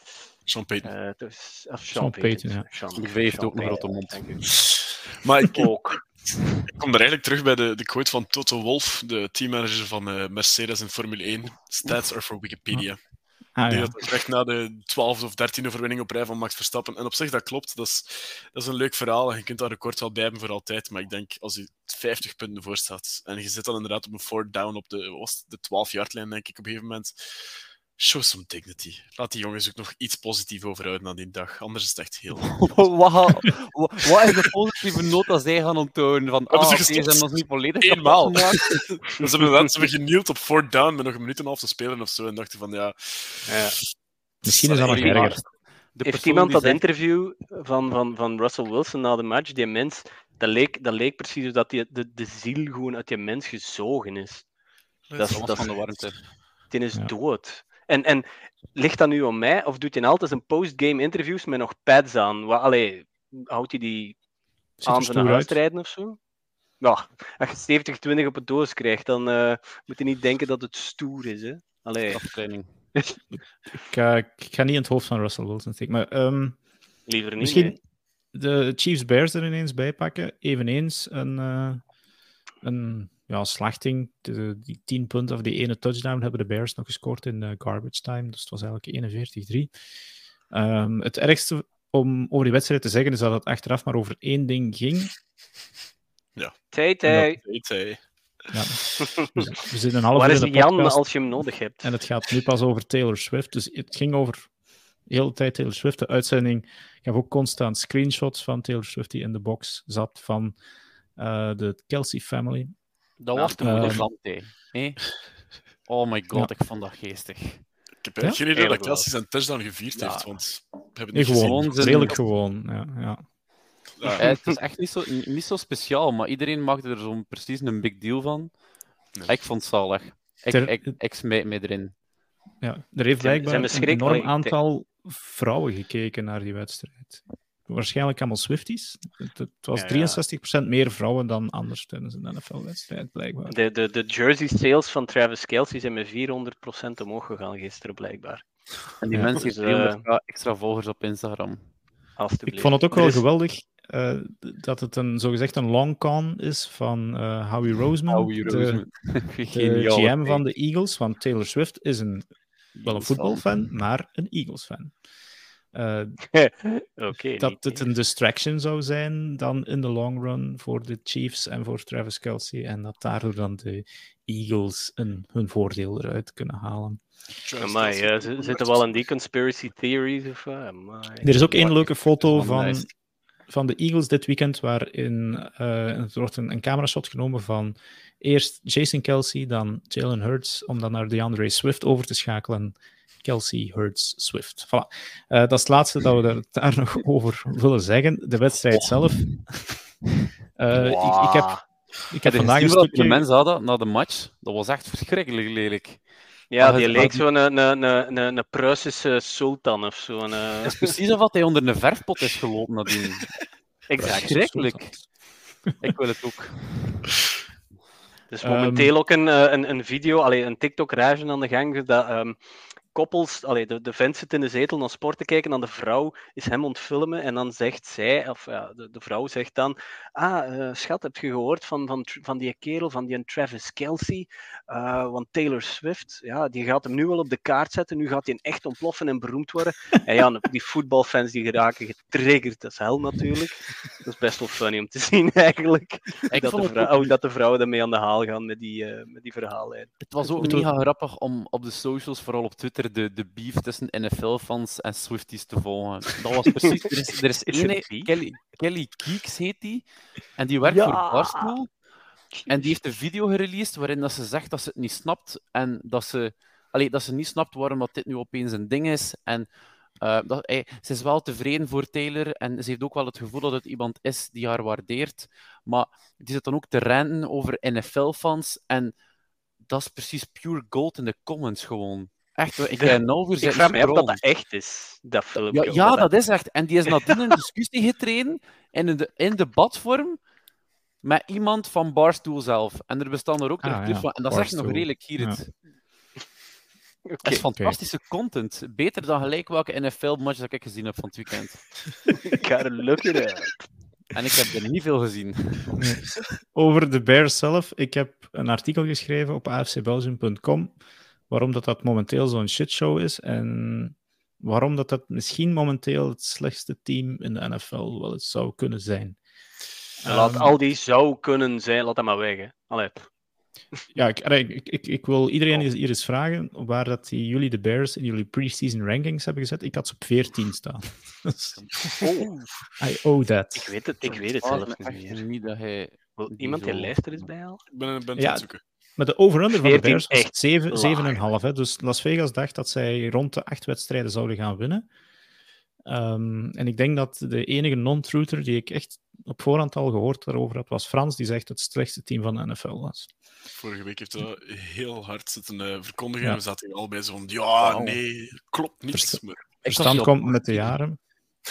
Sean Payton. Uh, dus, of Sean, Sean Payton, ja. Sean, McVay heeft ook een grote mond. Maar ik, ook. ik kom er eigenlijk terug bij de, de quote van Toto Wolff, de teammanager van Mercedes in Formule 1. Stats are for Wikipedia. Ah, ja. Dat echt na de 12 of 13e overwinning op rij van Max Verstappen. En op zich, dat klopt. Dat is, dat is een leuk verhaal. En je kunt dat record wel bij hebben voor altijd. Maar ik denk, als je 50 punten voor staat en je zit dan inderdaad op een fourth down op de, de 12-yard-lijn, denk ik, op een gegeven moment Show some dignity. Laat die jongens ook nog iets positief overhouden aan die dag. Anders is het echt heel. <laughs> wat, wat is de positieve noot dat zij gaan onttonen? Van, ah, ze okay, zijn nog niet volledig Eenmaal. <laughs> ze, hebben, ze genield op fourth down met nog een minuut en een half te spelen of zo. En dachten van ja. ja. Misschien is dat nog erger. Heeft iemand dat interview van, van, van Russell Wilson na de match, die mens, dat leek, dat leek precies dat die, de, de ziel gewoon uit die mens gezogen is. Dat is, dat van de warmte. Die is dood. En, en ligt dat nu om mij, of doet hij altijd een post-game interviews met nog pads aan? Wat, allee, houdt hij die aan zijn huis rijden of zo? Nou, als je 70-20 op een doos krijgt, dan uh, moet je niet denken dat het stoer is. Hè? Allee. Aftraining. <laughs> ik, uh, ik, ga niet in het hoofd van Russell Wilson steken, maar... Um, Liever niet, Misschien nee. de Chiefs-Bears er ineens bij pakken. Eveneens een, uh, een ja, slachting. De, die 10 punten of die ene touchdown hebben de Bears nog gescoord in uh, garbage time. Dus het was eigenlijk 41-3. Um, het ergste om over die wedstrijd te zeggen is dat het achteraf maar over één ding ging. Ja. Tay-tay. Ja, we zitten een half Waar uur is in de Jan als je hem nodig hebt? En het gaat nu pas over Taylor Swift. Dus het ging over de hele tijd Taylor Swift. De uitzending gaf ook constant screenshots van Taylor Swift die in de box zat van uh, de Kelsey family. Dat was de moeder van hey? Oh my god, ja. ik vond dat geestig. Ik heb geen idee dat Kelsey zijn touchdown gevierd heeft, want we hebben nee, niet gewoon, gezien. redelijk gewoon. Ja, ja. Ja, het is echt niet zo, niet zo speciaal, maar iedereen maakte er zo'n precies een big deal van. Nee. Ik vond het zalig. Ik, Ter... ik, ik smijt me erin. Ja, er heeft blijkbaar een enorm aantal vrouwen gekeken naar die wedstrijd. Waarschijnlijk allemaal Swifties. Het, het was ja, ja. 63% meer vrouwen dan anders tijdens een NFL-wedstrijd, blijkbaar. De, de, de jersey sales van Travis Kelsey zijn met 400% omhoog gegaan gisteren, blijkbaar. En die Ja. mensen Dus, hebben 300 eh, extra volgers op Instagram. Ik vond het ook wel Dus- geweldig eh, dat het een zogezegd een long con is van eh, Howie Roseman, Howie de, Roseman. <laughs> de. GM van de Eagles. Want Taylor Swift is een, wel een voetbalfan, maar een Eagles-fan. Eh, <laughs> Oké. dat niet- het een distraction zou zijn dan in de long run voor de Chiefs en voor Travis Kelsey. En dat daardoor dan de Eagles een, hun voordeel eruit kunnen halen. Amai, ja, zitten wel in die conspiracy theories of. Er is ook één leuke foto van van, de Eagles dit weekend, waarin eh, er wordt een, een camerashot genomen van eerst Jason Kelsey, dan Jalen Hurts, om dan naar DeAndre Swift over te schakelen. Kelsey, Hurts, Swift. Voilà. Eh, dat is het laatste dat we daar, daar nog over willen zeggen. De wedstrijd zelf. Eh, ik, ik heb, ik heb vandaag een stukje... de mensen hadden na de match? Dat was echt verschrikkelijk lelijk. Ja, Ah, die het- leek zo'n een, een, een, een, een Pruisische sultan of zo. Een, eh, Het is precies of wat hij onder een verfpot is gelopen nadien. <laughs> exact. Verschrikkelijk. Ik wil het ook. Er is Ehm, momenteel ook een, eh, een, een video, allee, een TikTok-rage aan de gang. Dat ehm, koppels, allee, de, de vent zit in de zetel naar sport te kijken, en dan de vrouw is hem ontfilmen. En dan zegt zij, of ja, de, de vrouw zegt dan: Ah, eh, schat, heb je gehoord van, van, van die kerel, van die Travis Kelsey? Eh, want Taylor Swift, ja, die gaat hem nu wel op de kaart zetten. Nu gaat hij echt ontploffen en beroemd worden. En ja, <laughs> die voetbalfans die geraken getriggerd als hel natuurlijk. Dat is best wel funny om te <laughs> zien eigenlijk Ik dat, vond de ook, oh, dat de vrouwen daarmee aan de haal gaan met die, eh, met die verhaallijn. het was ook mega grappig om op de socials, vooral op Twitter, de, de beef tussen NFL-fans en Swifties te volgen. Dat was precies... Er is, er is <laughs> ene? Kelly, Kelly Keeks heet die, en die werkt Ja. voor Barstool. En die heeft een video gereleased waarin dat ze zegt dat ze het niet snapt en dat ze, allee, dat ze niet snapt waarom dat dit nu opeens een ding is. En eh, dat, eh, ze is wel tevreden voor Taylor en ze heeft ook wel het gevoel dat het iemand is die haar waardeert. Maar die zit dan ook te ranten over NFL-fans en dat is precies pure gold in de comments gewoon. Echt, ik uur Ik vraag me af dat dat echt is, dat filmpje. Ja, ja, dat is echt. En die is nadien in een discussie getreden in, de, in debatvorm met iemand van Barstool zelf. En er bestaan er ook Ah, nog ja, van. En dat is echt nog redelijk hier. Het. Het is fantastische content. Beter dan gelijk welke NFL-match dat ik gezien heb van het weekend. <laughs> Ik ga er look it up. En ik heb er niet veel gezien. Over de Bears zelf. Ik heb een artikel geschreven op afcbelgium.com waarom dat, dat momenteel zo'n shitshow is en waarom dat, dat misschien momenteel het slechtste team in de NFL wel eens zou kunnen zijn. Laat Ehm, al die zou kunnen zijn, laat dat maar weg. Hè. Allee. Ja, ik, ik, ik, ik wil iedereen hier eens vragen waar dat die, jullie de Bears in jullie preseason rankings hebben gezet. Ik had ze op 14 staan. <laughs> Oh, I owe that. ik weet het, ik weet het zelf niet meer. niet dat hij... Wil iemand die lijst er eens bij halen? Ik ben, ben het Ja. aan het zoeken. Maar de over-under van de 14 Bears was echt 7, laag. 7,5. hè. Dus Las Vegas dacht dat zij rond de acht wedstrijden zouden gaan winnen. Ehm, en ik denk dat de enige non-truther die ik echt op voorhand al gehoord daarover had, was Frans, die zegt dat het slechtste team van de NFL was. Vorige week heeft hij dat heel hard zitten eh, verkondigen. Ja. En we zaten hier allebei zo van, ja, nee, klopt niet. Maar Verstand komt met de 18. jaren.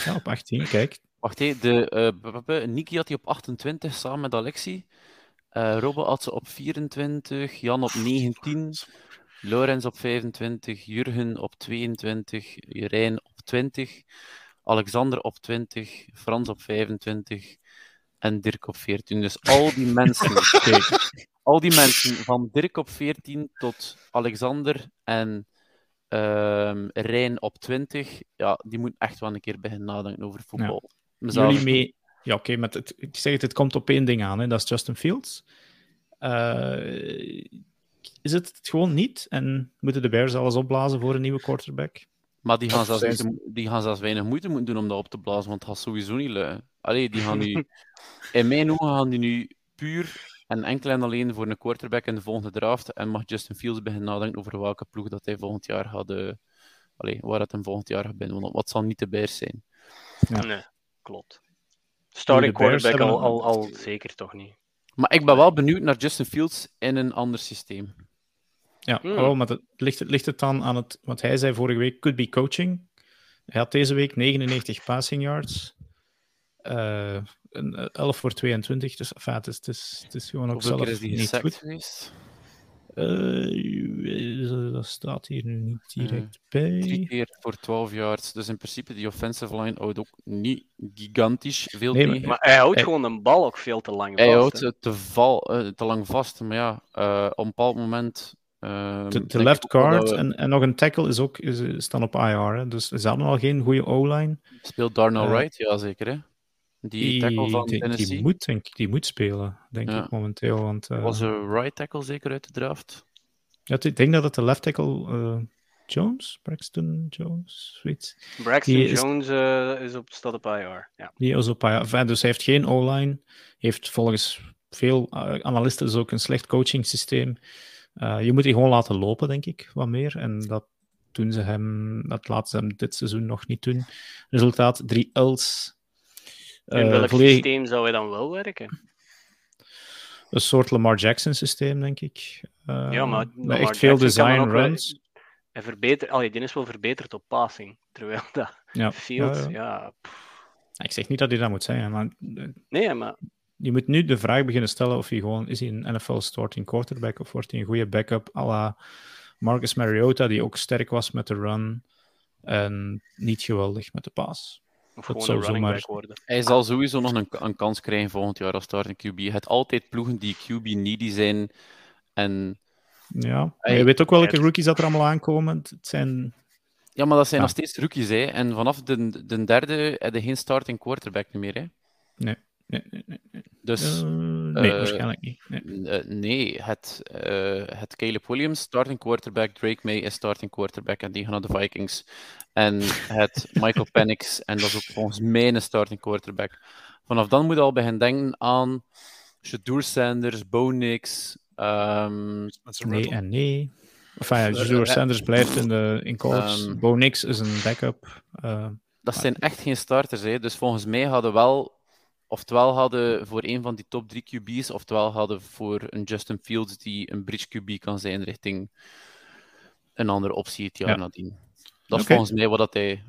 Ja, op 18, kijk. Wacht, hé, de, eh, b- b- Niki had die op 28 samen met Alexi. Uh, Robbe had ze op 24, Jan op 19, Lorenz op 25, Jurgen op 22, Jurijn op 20, Alexander op 20, Frans op 25 en Dirk op 14. Dus al die <laughs> mensen, al die mensen van Dirk op 14 tot Alexander en uh, Rijn op 20, ja, die moeten echt wel een keer beginnen nadenken over voetbal. Ja. Jullie mee... Ja, oké, okay, het, ik zeg het, het komt op één ding aan, hè, dat is Justin Fields. Uh, is het het gewoon niet? En moeten de Bears alles opblazen voor een nieuwe quarterback? Maar die gaan, zelfs, ze... die gaan zelfs weinig moeite moeten doen om dat op te blazen, want het gaat sowieso niet lukken. Allee, die gaan nu... <laughs> in mijn ogen gaan die nu puur en enkel en alleen voor een quarterback in de volgende draft. En mag Justin Fields beginnen nadenken over welke ploeg dat hij volgend jaar gaat... Uh, allee, waar het hem volgend jaar gaat binnen. Wat zal niet de Bears zijn? Ja. Nee, klopt. Starting quarterback al, al, al zeker toch niet. Maar ik ben wel benieuwd naar Justin Fields in een ander systeem. Ja, mm. oh, maar het, ligt, ligt het dan aan het... Want hij zei vorige week, could be coaching. Hij had deze week 99 passing yards. Uh, 11 voor 22. Dus enfin, het, is, het, is, het is gewoon ook zelf niet goed. geweest? Uh, dat staat hier nu niet direct uh, bij. Drie keer voor 12 yards. Dus in principe, die offensive line houdt ook niet gigantisch veel nee, maar, maar, hij houdt hij, gewoon een bal ook veel te lang vast. Hij houdt het te, val, uh, te lang vast. Maar ja, op een bepaald moment Um, de, de left guard en, en nog een tackle is ook is, staan op IR. Hè? Dus is dat al geen goede O-line? Speelt Darnell uh, Wright? Ja, zeker. Hè? Die, tackle van die, Tennessee. Die moet, denk, die moet spelen, denk ja. ik momenteel. Want, uh, Was de right tackle zeker uit de draft? Ja, ik denk dat het de left tackle uh, Jones, Braxton Jones, zoiets. Braxton die Jones is, is op, staat op IR. Ja. Die is op IR. Dus hij heeft geen O-line. Heeft volgens veel analisten dus ook een slecht coaching systeem. Uh, je moet die gewoon laten lopen, denk ik, wat meer. En dat doen ze hem, dat laten ze hem dit seizoen nog niet doen. Resultaat 3 L's. In welk volledig... systeem zou hij dan wel werken? Een soort Lamar Jackson systeem, denk ik. Uh, ja, maar echt veel design runs. En verbeter, allee, die is wel verbeterd op passing. Terwijl <laughs> dat ja. Fields, ja. Ik zeg niet dat hij dat moet zijn, maar... Nee, maar je moet nu de vraag beginnen stellen of hij gewoon is hij een NFL starting quarterback of wordt hij een goede backup à la Marcus Mariota, die ook sterk was met de run en niet geweldig met de pass. Of dat zou zomaar... worden. Hij zal sowieso nog een, een, kans krijgen volgend jaar als starting QB. Het altijd ploegen die QB needy zijn en... Ja, hij... je weet ook welke rookies dat er allemaal aankomen. Het zijn... Ja, maar dat zijn ja. nog steeds rookies, hè. En vanaf de, de derde heb je geen starting quarterback meer, hè. Nee nee, nee, nee. Dus, uh, nee, uh, waarschijnlijk niet. Nee, uh, nee het, het Caleb Williams, starting quarterback, Drake May is starting quarterback en die gaan naar de Vikings. En het <laughs> Michael Penix, en dat is ook volgens mij een starting quarterback. Vanaf dan moet je al beginnen denken aan Shadur Sanders, Bo Nix. Um, nee en nee. Enfin, ja, Shadur Sanders blijft in, de, in college. Um, Bo Nix is een backup. dat zijn echt geen starters, hè. dus volgens mij hadden wel oftewel hadden voor een van die top drie QB's, oftewel hadden voor een Justin Fields die een bridge QB kan zijn richting een andere optie het jaar ja. nadien. Dat is okay. volgens mij wat dat hij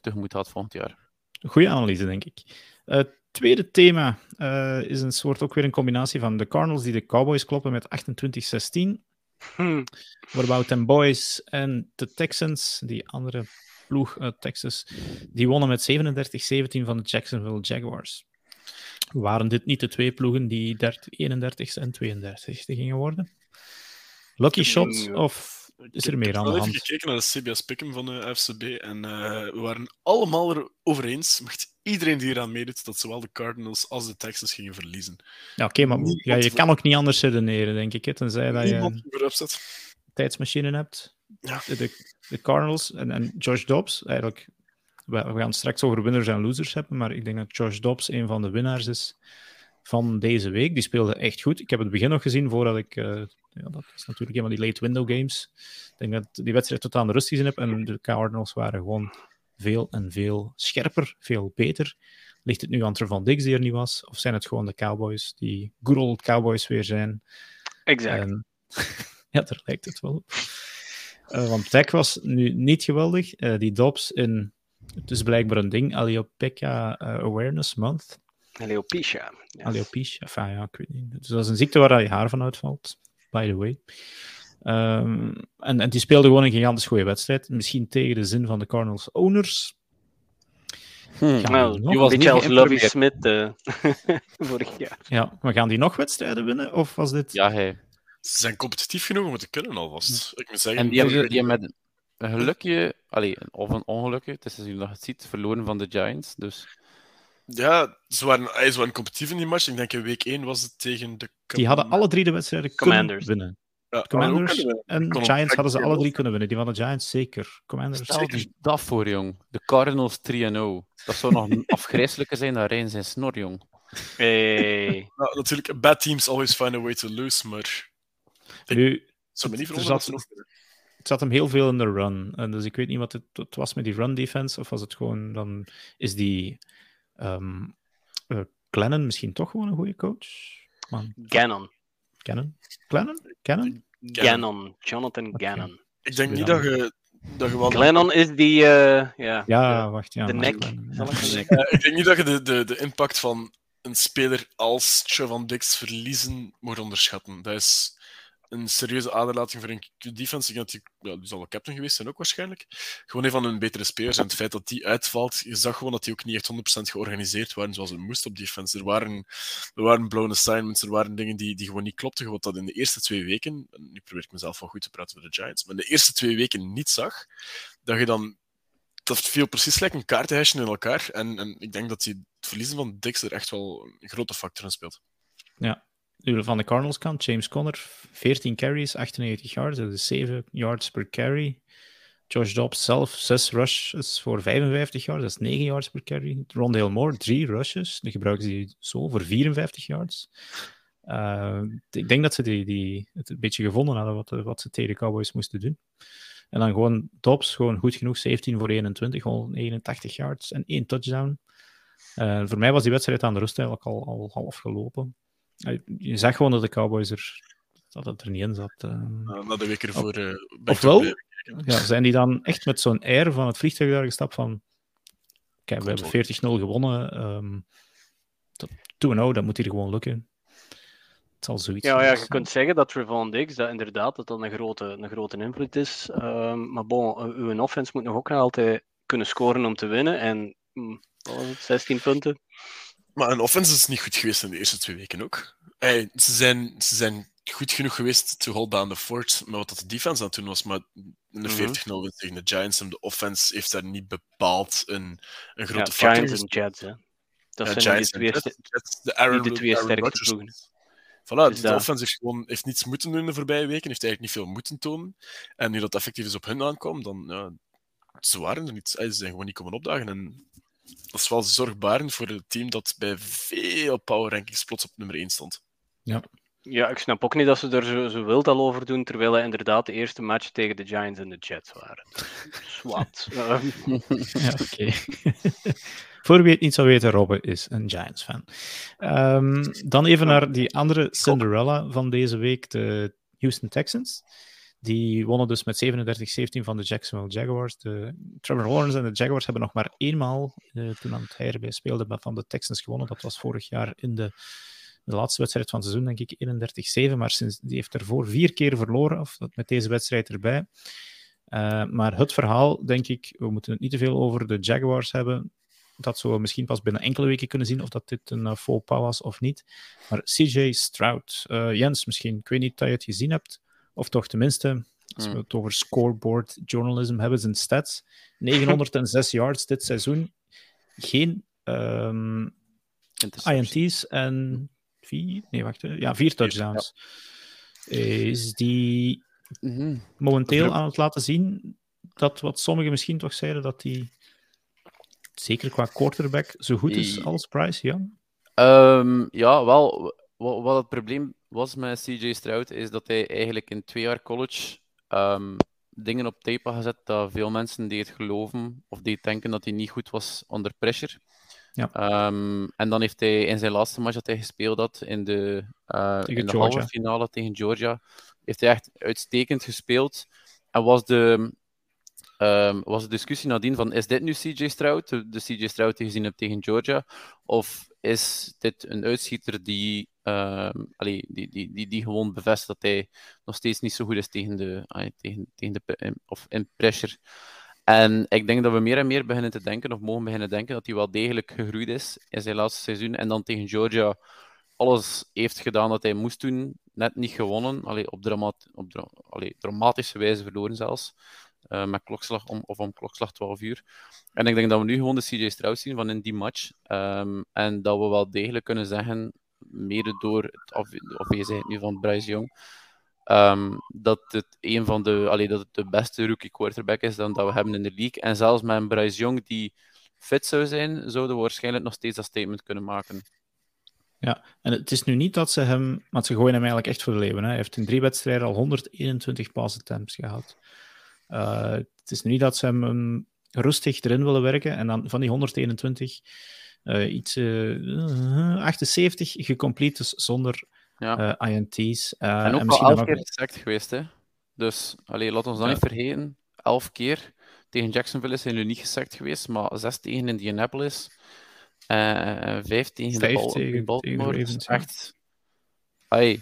tegemoet had volgend jaar. Goeie analyse, denk ik. Het uh, tweede thema uh, is een soort ook weer een combinatie van de Cardinals die de Cowboys kloppen met 28-16. Hmm. What about them boys en de Texans, die andere ploeg uit Texas, die wonnen met 37-17 van de Jacksonville Jaguars. Waren dit niet de twee ploegen die 31 en 32 gingen worden? Lucky Shots of is er meer aan de hand? Ik heb even gekeken naar de CBS Pick'em van de FCB en uh, we waren allemaal erover eens, met iedereen die eraan meedoet, dat zowel de Cardinals als de Texans gingen verliezen. Ja, oké, okay, maar ja, je kan ook niet anders redeneren, denk ik, hè, tenzij dat je tijdsmachine hebt. Ja. De, de Cardinals en, en Josh Dobbs, eigenlijk we, we gaan straks over winners en losers hebben, maar ik denk dat Josh Dobbs een van de winnaars is van deze week. Die speelde echt goed. Ik heb het begin nog gezien voordat ik. Uh, ja, dat is natuurlijk een van die late window games. Ik denk dat die wedstrijd tot aan de rust gezien heb en de Cardinals waren gewoon veel en veel scherper, veel beter. Ligt het nu aan Trevon Diggs die er niet was? Of zijn het gewoon de Cowboys die good old Cowboys weer zijn? Exact. En, <laughs> ja, daar lijkt het wel op. Uh, want Tech was nu niet geweldig. Uh, die Dobbs in het is blijkbaar een ding, Aliopeka uh, Awareness Month. Alopecia. Yes. Alopecia, enfin, ja, ik weet niet. Dus dat is een ziekte waar je haar van uitvalt, by the way. Um, en, en die speelde gewoon een gigantisch goede wedstrijd. Misschien tegen de zin van de Cardinals owners. Hmm. Nou, die was beetje als Lovie Smith uh, <laughs> vorig jaar. Ja, maar gaan die nog wedstrijden winnen? Of was dit... Ja, hij. Ze zijn competitief genoeg om het te kunnen alvast. Ik moet zeggen, en die hebben, die hebben met een gelukje, allez, of een ongelukje, het is als je nog het ziet, verloren van de Giants. Dus... Ja, ze waren, ze waren competitief in die match. Ik denk in week 1 was het tegen de... Die hadden alle drie de wedstrijden Commanders. winnen. Ja, Commanders en Giants hadden ze alle drie kunnen winnen. Die van de Giants zeker. Commanders Stel zeker. dat voor, jong. De Cardinals 3-0. Dat zou nog <laughs> afgrijzelijker zijn dan Rijn zijn snor, jong. Hey. <laughs> Ja, natuurlijk, bad teams always find a way to lose, maar... Nu, zou me niet zat, Het zat hem heel veel in de run. En dus ik weet niet wat het, het, was met die run defense, of was het gewoon... Dan is die... Um, uh, Glennon misschien toch gewoon een goede coach? Man. Gannon. Gannon? Glennon? Gannon? Gannon. Jonathan okay. Gannon. Ik denk niet dat je dat je wel... Glennon is die... Uh, ja, ja, wacht. Ja, de nek. ik denk niet dat je de, de, de impact van een speler als Chovan Dix verliezen moet onderschatten. Dat is een serieuze aderlating voor een defense. Ik denk dat die, ja, die zal wel captain geweest zijn ook waarschijnlijk. Gewoon een van hun betere spelers. En het feit dat die uitvalt, je zag gewoon dat die ook niet echt 100% georganiseerd waren zoals het moest op defense. Er waren, er waren blown assignments, er waren dingen die, die gewoon niet klopten. Wat dat in de eerste twee weken, nu probeer ik mezelf wel goed te praten voor de Giants, maar in de eerste twee weken niet zag, dat je dan dat viel precies gelijk een kaartenhesje in elkaar. En, en ik denk dat die, het verliezen van Dix er echt wel een grote factor in speelt. Ja, van de Cardinals kant, James Conner, 14 carries, 98 yards, dat is 7 yards per carry. Josh Dobbs zelf, 6 rushes voor 55 yards, dat is 9 yards per carry. Rondale Moore, 3 rushes, die gebruiken ze zo voor 54 yards. Uh, ik denk dat ze die, die, het een beetje gevonden hadden wat, wat ze tegen de Cowboys moesten doen. En dan gewoon Dobbs, gewoon goed genoeg, 17 voor 21, 181 yards en 1 touchdown. Uh, voor mij was die wedstrijd aan de rust eigenlijk al, al half gelopen. Je zag gewoon dat de Cowboys er, dat het er niet in zat. Uh. na de week ervoor. Uh, ofwel, ja, zijn die dan echt met zo'n air van het vliegtuig daar gestapt van. Kijk, we hebben 40-0 gewonnen. Um, dat, nou, dat moet hier gewoon lukken. Het zal zoiets ja, ja, je kunt zeggen dat Trevon Diggs dat inderdaad dat dat een grote, een grote invloed is. Um, maar bon, uw offense moet nog ook altijd kunnen scoren om te winnen. En hm, wat was het, 16 punten? Maar een offense is niet goed geweest in de eerste twee weken ook. Hey, ze, zijn, ze zijn goed genoeg geweest to hold down the fort met wat de defense aan toen was. Maar in de 40-0 mm tegen de Giants en de offense heeft daar niet bepaald een, een grote ja, factor. Giants en Jets, hè. Dat ja, zijn de twee, de Aaron, de twee sterkste ploegen. Voilà, dus de offense heeft, gewoon, heeft niets moeten doen in de voorbije weken, heeft eigenlijk niet veel moeten tonen. En nu dat effectief is op hun aankwam, dan ja, ze waren er niet. Ze zijn gewoon niet komen opdagen. En dat is wel zorgbarend voor het team dat bij veel power rankings plots op nummer 1 stond. Ja. Ja, ik snap ook niet dat ze er zo, zo wild al over doen, terwijl het inderdaad de eerste match tegen de Giants en de Jets waren. Swat. <laughs> ja, oké. <laughs> Voor wie het niet zou weten, Robbe is een Giants-fan. Um, dan even naar die andere Cinderella van deze week, de Houston Texans. Die wonnen dus met 37-17 van de Jacksonville Jaguars. De Trevor Lawrence en de Jaguars hebben nog maar eenmaal, uh, toen aan het Heirbij speelde, van de Texans gewonnen. Dat was vorig jaar in de, de laatste wedstrijd van het seizoen, denk ik, 31-7. Maar sinds, die heeft ervoor vier keer verloren, of dat met deze wedstrijd erbij. Uh, maar het verhaal, denk ik, we moeten het niet te veel over de Jaguars hebben. Dat zullen we misschien pas binnen enkele weken kunnen zien of dat dit een uh, faux pas was of niet. Maar CJ Stroud, Jens, misschien, ik weet niet dat je het gezien hebt. Of toch tenminste, als we hmm. het over scoreboard journalism hebben, zijn stats. 906 <laughs> yards dit seizoen. Geen um, INT's en vier, nee, wacht, ja, vier touchdowns. Is die mhm. momenteel aan het laten zien dat wat sommigen misschien toch zeiden, dat die zeker qua quarterback zo goed is als Price, ja? Um, ja, wel, wat, wat het probleem was met CJ Stroud, is dat hij eigenlijk in twee jaar college um, dingen op tape had gezet dat veel mensen die het geloven of die denken dat hij niet goed was onder pressure. Ja. Um, en dan heeft hij in zijn laatste match dat hij gespeeld had in de, uh, in de halve finale tegen Georgia, heeft hij echt uitstekend gespeeld. En was de, um, was de discussie nadien van is dit nu CJ Stroud, de, CJ Stroud die je gezien hebt tegen Georgia, of is dit een uitschieter die, allee, die, die, die, die gewoon bevestigt dat hij nog steeds niet zo goed is tegen de, tegen, tegen de of in pressure. En ik denk dat we meer en meer beginnen te denken, of mogen beginnen denken, dat hij wel degelijk gegroeid is in zijn laatste seizoen. En dan tegen Georgia alles heeft gedaan dat hij moest doen. Net niet gewonnen, allee, op, op dramatische wijze verloren zelfs. Uh, met klokslag om, of om klokslag 12 uur. En ik denk dat we nu gewoon de CJ Strauss zien van in die match. Um, en dat we wel degelijk kunnen zeggen, mede door het afwezigheid nu van Bryce Young, um, dat het een van de, allee, dat het de beste rookie quarterback is dan dat we hebben in de league. En zelfs met een Bryce Young die fit zou zijn, zouden we waarschijnlijk nog steeds dat statement kunnen maken. Ja, en het is nu niet dat ze hem, want ze gooien hem eigenlijk echt voor de leeuwen. Hè. Hij heeft in drie wedstrijden al 121 pass attempts gehad. Uh, het is nu niet dat ze hem rustig erin willen werken en dan van die 121 uh, eh, iets uh, eh, 78 gecomplete zonder ja. INT's. en ook en al elf keer gesekt geweest, hè? Dus allee, laat ons dan niet vergeten, elf keer tegen Jacksonville is hij nu niet gesekt geweest, maar zes tegen Indianapolis. Uh, vijf tegen vijf de tegen, Baltimore. Tegen echt. Ay,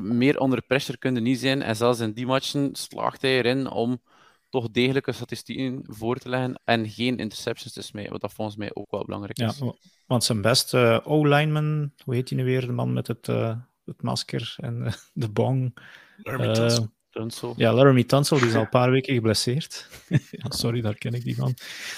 meer onder pressure kunnen niet zijn. En zelfs in die matchen slaagt hij erin om toch degelijke statistieken voor te leggen en geen interceptions te smijten. Wat dat volgens mij ook wel belangrijk is. Ja, want zijn beste O-lineman, hoe heet hij nu weer? De man met het, uh, het masker en uh, <laughs> de bong. Tunsil. Ja, Laramie Tunsil, die is al een paar weken geblesseerd. <laughs> ja, sorry, daar ken ik die van.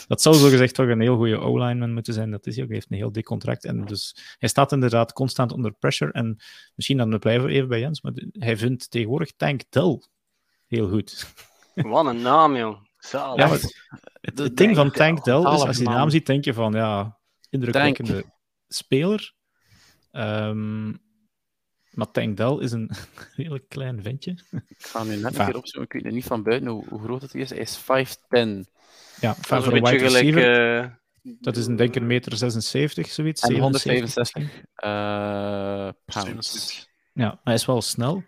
Dat zou zo gezegd toch een heel goede O-lineman moeten zijn. Dat is hij ook. Hij heeft een heel dik contract. En dus hij staat inderdaad constant onder pressure. En misschien dan blijven we even bij Jens, maar hij vindt tegenwoordig Tank Dell heel goed. <laughs> Wat een naam, joh. Zalig. Ja, het, het ding van Tank Dell is, als je die naam ziet, denk je van, ja, indrukwekkende speler. Um, maar Tank Dell is een <laughs> hele klein ventje. Ik ga nu net een keer opzoeken. Ik weet niet van buiten hoe, hoe groot het is. Hij is 5'10. Ja, van voor een wide receiver. uh... Dat is een denk een meter 76, zoiets. En 165 uh, pounds. Ja, hij is wel snel.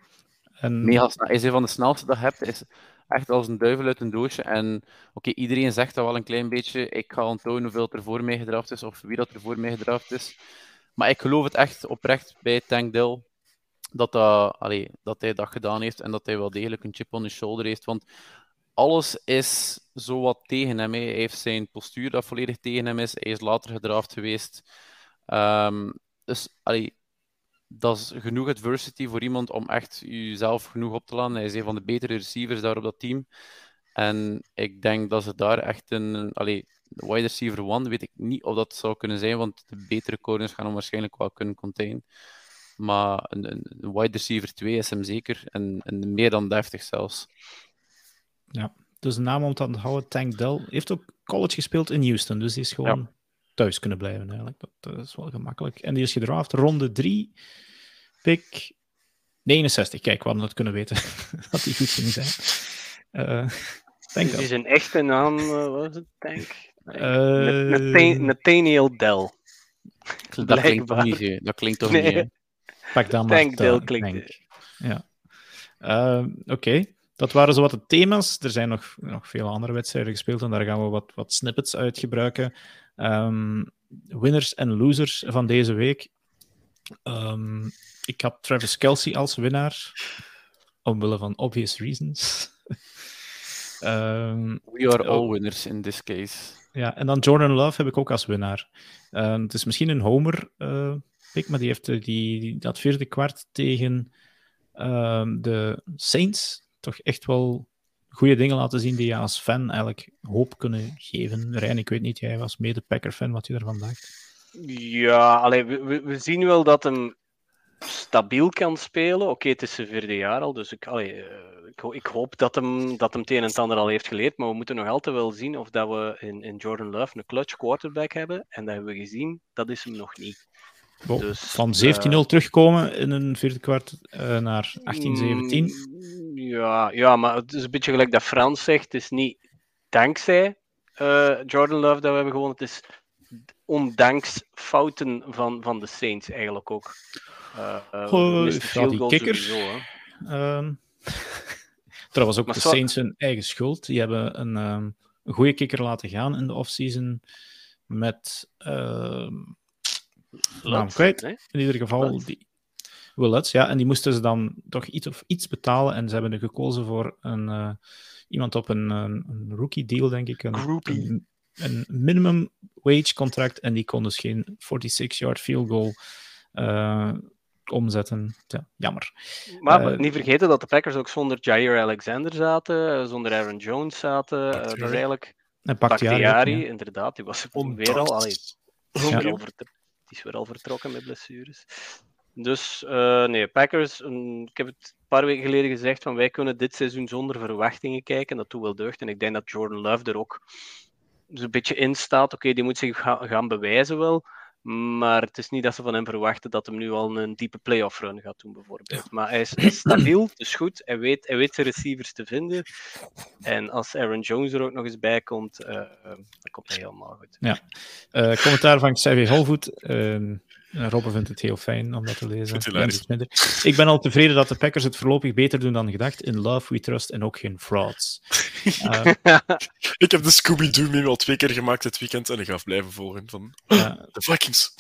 En... Mega snel. Hij is een van de snelste dat je hebt. Hij is echt als een duivel uit een doosje. En oké, iedereen zegt dat wel een klein beetje. Ik ga onthouden hoeveel er voor mij gedraft is, of wie dat er voor mij gedraft is. Maar ik geloof het echt oprecht bij Tank Dill dat, dat, allee, dat hij dat gedaan heeft en dat hij wel degelijk een chip on his shoulder heeft. Want alles is zo wat tegen hem. Hij heeft zijn postuur dat volledig tegen hem is. Hij is later gedraft geweest. Um, dus dat is genoeg adversity voor iemand om echt jezelf genoeg op te laden. Hij is een van de betere receivers daar op dat team. En ik denk dat ze daar echt een. Allee, wide receiver one weet ik niet of dat zou kunnen zijn, want de betere corners gaan hem waarschijnlijk wel kunnen containen. Maar een, een wide receiver 2 is hem zeker. En, en meer dan deftig zelfs. Ja, dus de naam om te onthouden, Tank Dell. Heeft ook college gespeeld in Houston. Dus die is gewoon thuis kunnen blijven eigenlijk. Dat, is wel gemakkelijk. En die is gedraft ronde 3, pick 69. Kijk, we hadden het kunnen weten <laughs> dat die goed ging zijn. Uh, Tank is een echte naam, uh, wat is het, Tank? Uh, Nathaniel Dell. Dat klinkt toch niet, dat klinkt toch nee. niet, Pak dan maar. Tankdale klinkt. Ja. Uh, Oké. Okay. Dat waren zo wat de thema's. Er zijn nog, nog veel andere wedstrijden gespeeld en daar gaan we wat, wat snippets uit gebruiken. Um, winners en losers van deze week. Um, ik had Travis Kelsey als winnaar, omwille van obvious reasons. um, <laughs> We are all winners in this case. Ja, en dan Jordan Love heb ik ook als winnaar. het is misschien een homer uh, maar die heeft eh, die, dat vierde kwart tegen ehm, de Saints toch echt wel goede dingen laten zien die je als fan eigenlijk hoop kunnen geven. Rijn, ik weet niet, jij was mede Packer-fan, wat je ervan dacht. Ja, allee, we, zien wel dat hem stabiel kan spelen. Oké, het is zijn vierde jaar al, dus ik, eh, ik, hoop dat hem, dat hem het een en ander al heeft geleerd. Maar we moeten nog altijd wel zien of dat we in Jordan Love een clutch quarterback hebben. En dat hebben we gezien, dat is hem nog niet. Dus, van 17-0 uh, eh, terugkomen in een vierde kwart uh, naar 18-17. Mm, ja, ja, maar het is een beetje gelijk dat Frans zegt. Het is niet dankzij uh, Jordan Love dat we hebben gewonnen. Het is ondanks fouten van, van de Saints eigenlijk ook. Uh, uh, die kikkers. Sowieso, um, was <laughs> ook de Saints hun eigen schuld. Die hebben een, ehm, een goede kikker laten gaan in de offseason met... Uh, naam kwijt. In ieder geval, die, Willets, ja. En die moesten ze dan toch iets of iets betalen. En ze hebben er gekozen voor een, uh, iemand op een, een, een, rookie deal, denk ik. Een, een, een, minimum wage contract. En die kon dus geen 46-yard field goal uh, omzetten. Ja, jammer. Maar uh, niet vergeten dat de Packers ook zonder Jair Alexander zaten, zonder Aaron Jones zaten. Uh, dat is eigenlijk. En Bakhtiari, ja. inderdaad, die was weer al. Allee, ja. die is weer al vertrokken met blessures. Dus uh, nee, Packers, ik heb het een paar weken geleden gezegd van wij kunnen dit seizoen zonder verwachtingen kijken. Dat doet wel deugd. En ik denk dat Jordan Love er ook een beetje in staat. Oké, die moet zich ga gaan bewijzen wel. Maar het is niet dat ze van hem verwachten dat hem nu al een diepe playoff run gaat doen, bijvoorbeeld. Maar hij is stabiel, dus goed. Hij weet, hij weet zijn receivers te vinden. En als Aaron Jones er ook nog eens bij komt, uh, dan komt hij helemaal goed. Ja. Uh, commentaar van Xavier Holvoet. Uh, Robben vindt het heel fijn om dat te lezen. Ik ben al tevreden dat de Packers het voorlopig beter doen dan gedacht. In love we trust en ook geen frauds. uh, <laughs> ik heb de Scooby-Doo meme al twee keer gemaakt dit weekend en ik ga blijven volgen van uh, de Vikings.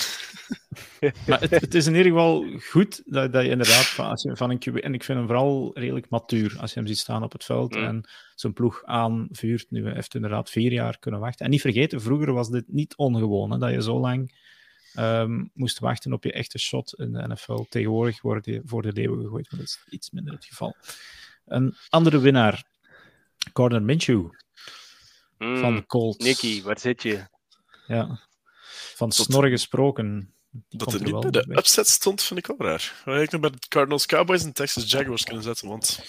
<laughs> maar het, het, is in ieder geval goed dat, dat je inderdaad van, als je van een QB... En ik vind hem vooral redelijk matuur als je hem ziet staan op het veld mm. en zijn ploeg aanvuurt. Nu heeft inderdaad vier jaar kunnen wachten. En niet vergeten, vroeger was dit niet ongewoon, hè, dat je zo lang um, moest wachten op je echte shot in de NFL. Tegenwoordig wordt die voor de leeuwen gegooid, maar dat is iets minder het geval. Een andere winnaar, Gordon Minshew mm, van de Colts. Nicky, waar zit je? Ja, van Tot... snor gesproken. dat het niet bij de upset stond, vind ik wel raar. Ik nog bij de Cardinals Cowboys en Texas Jaguars kunnen zetten, want...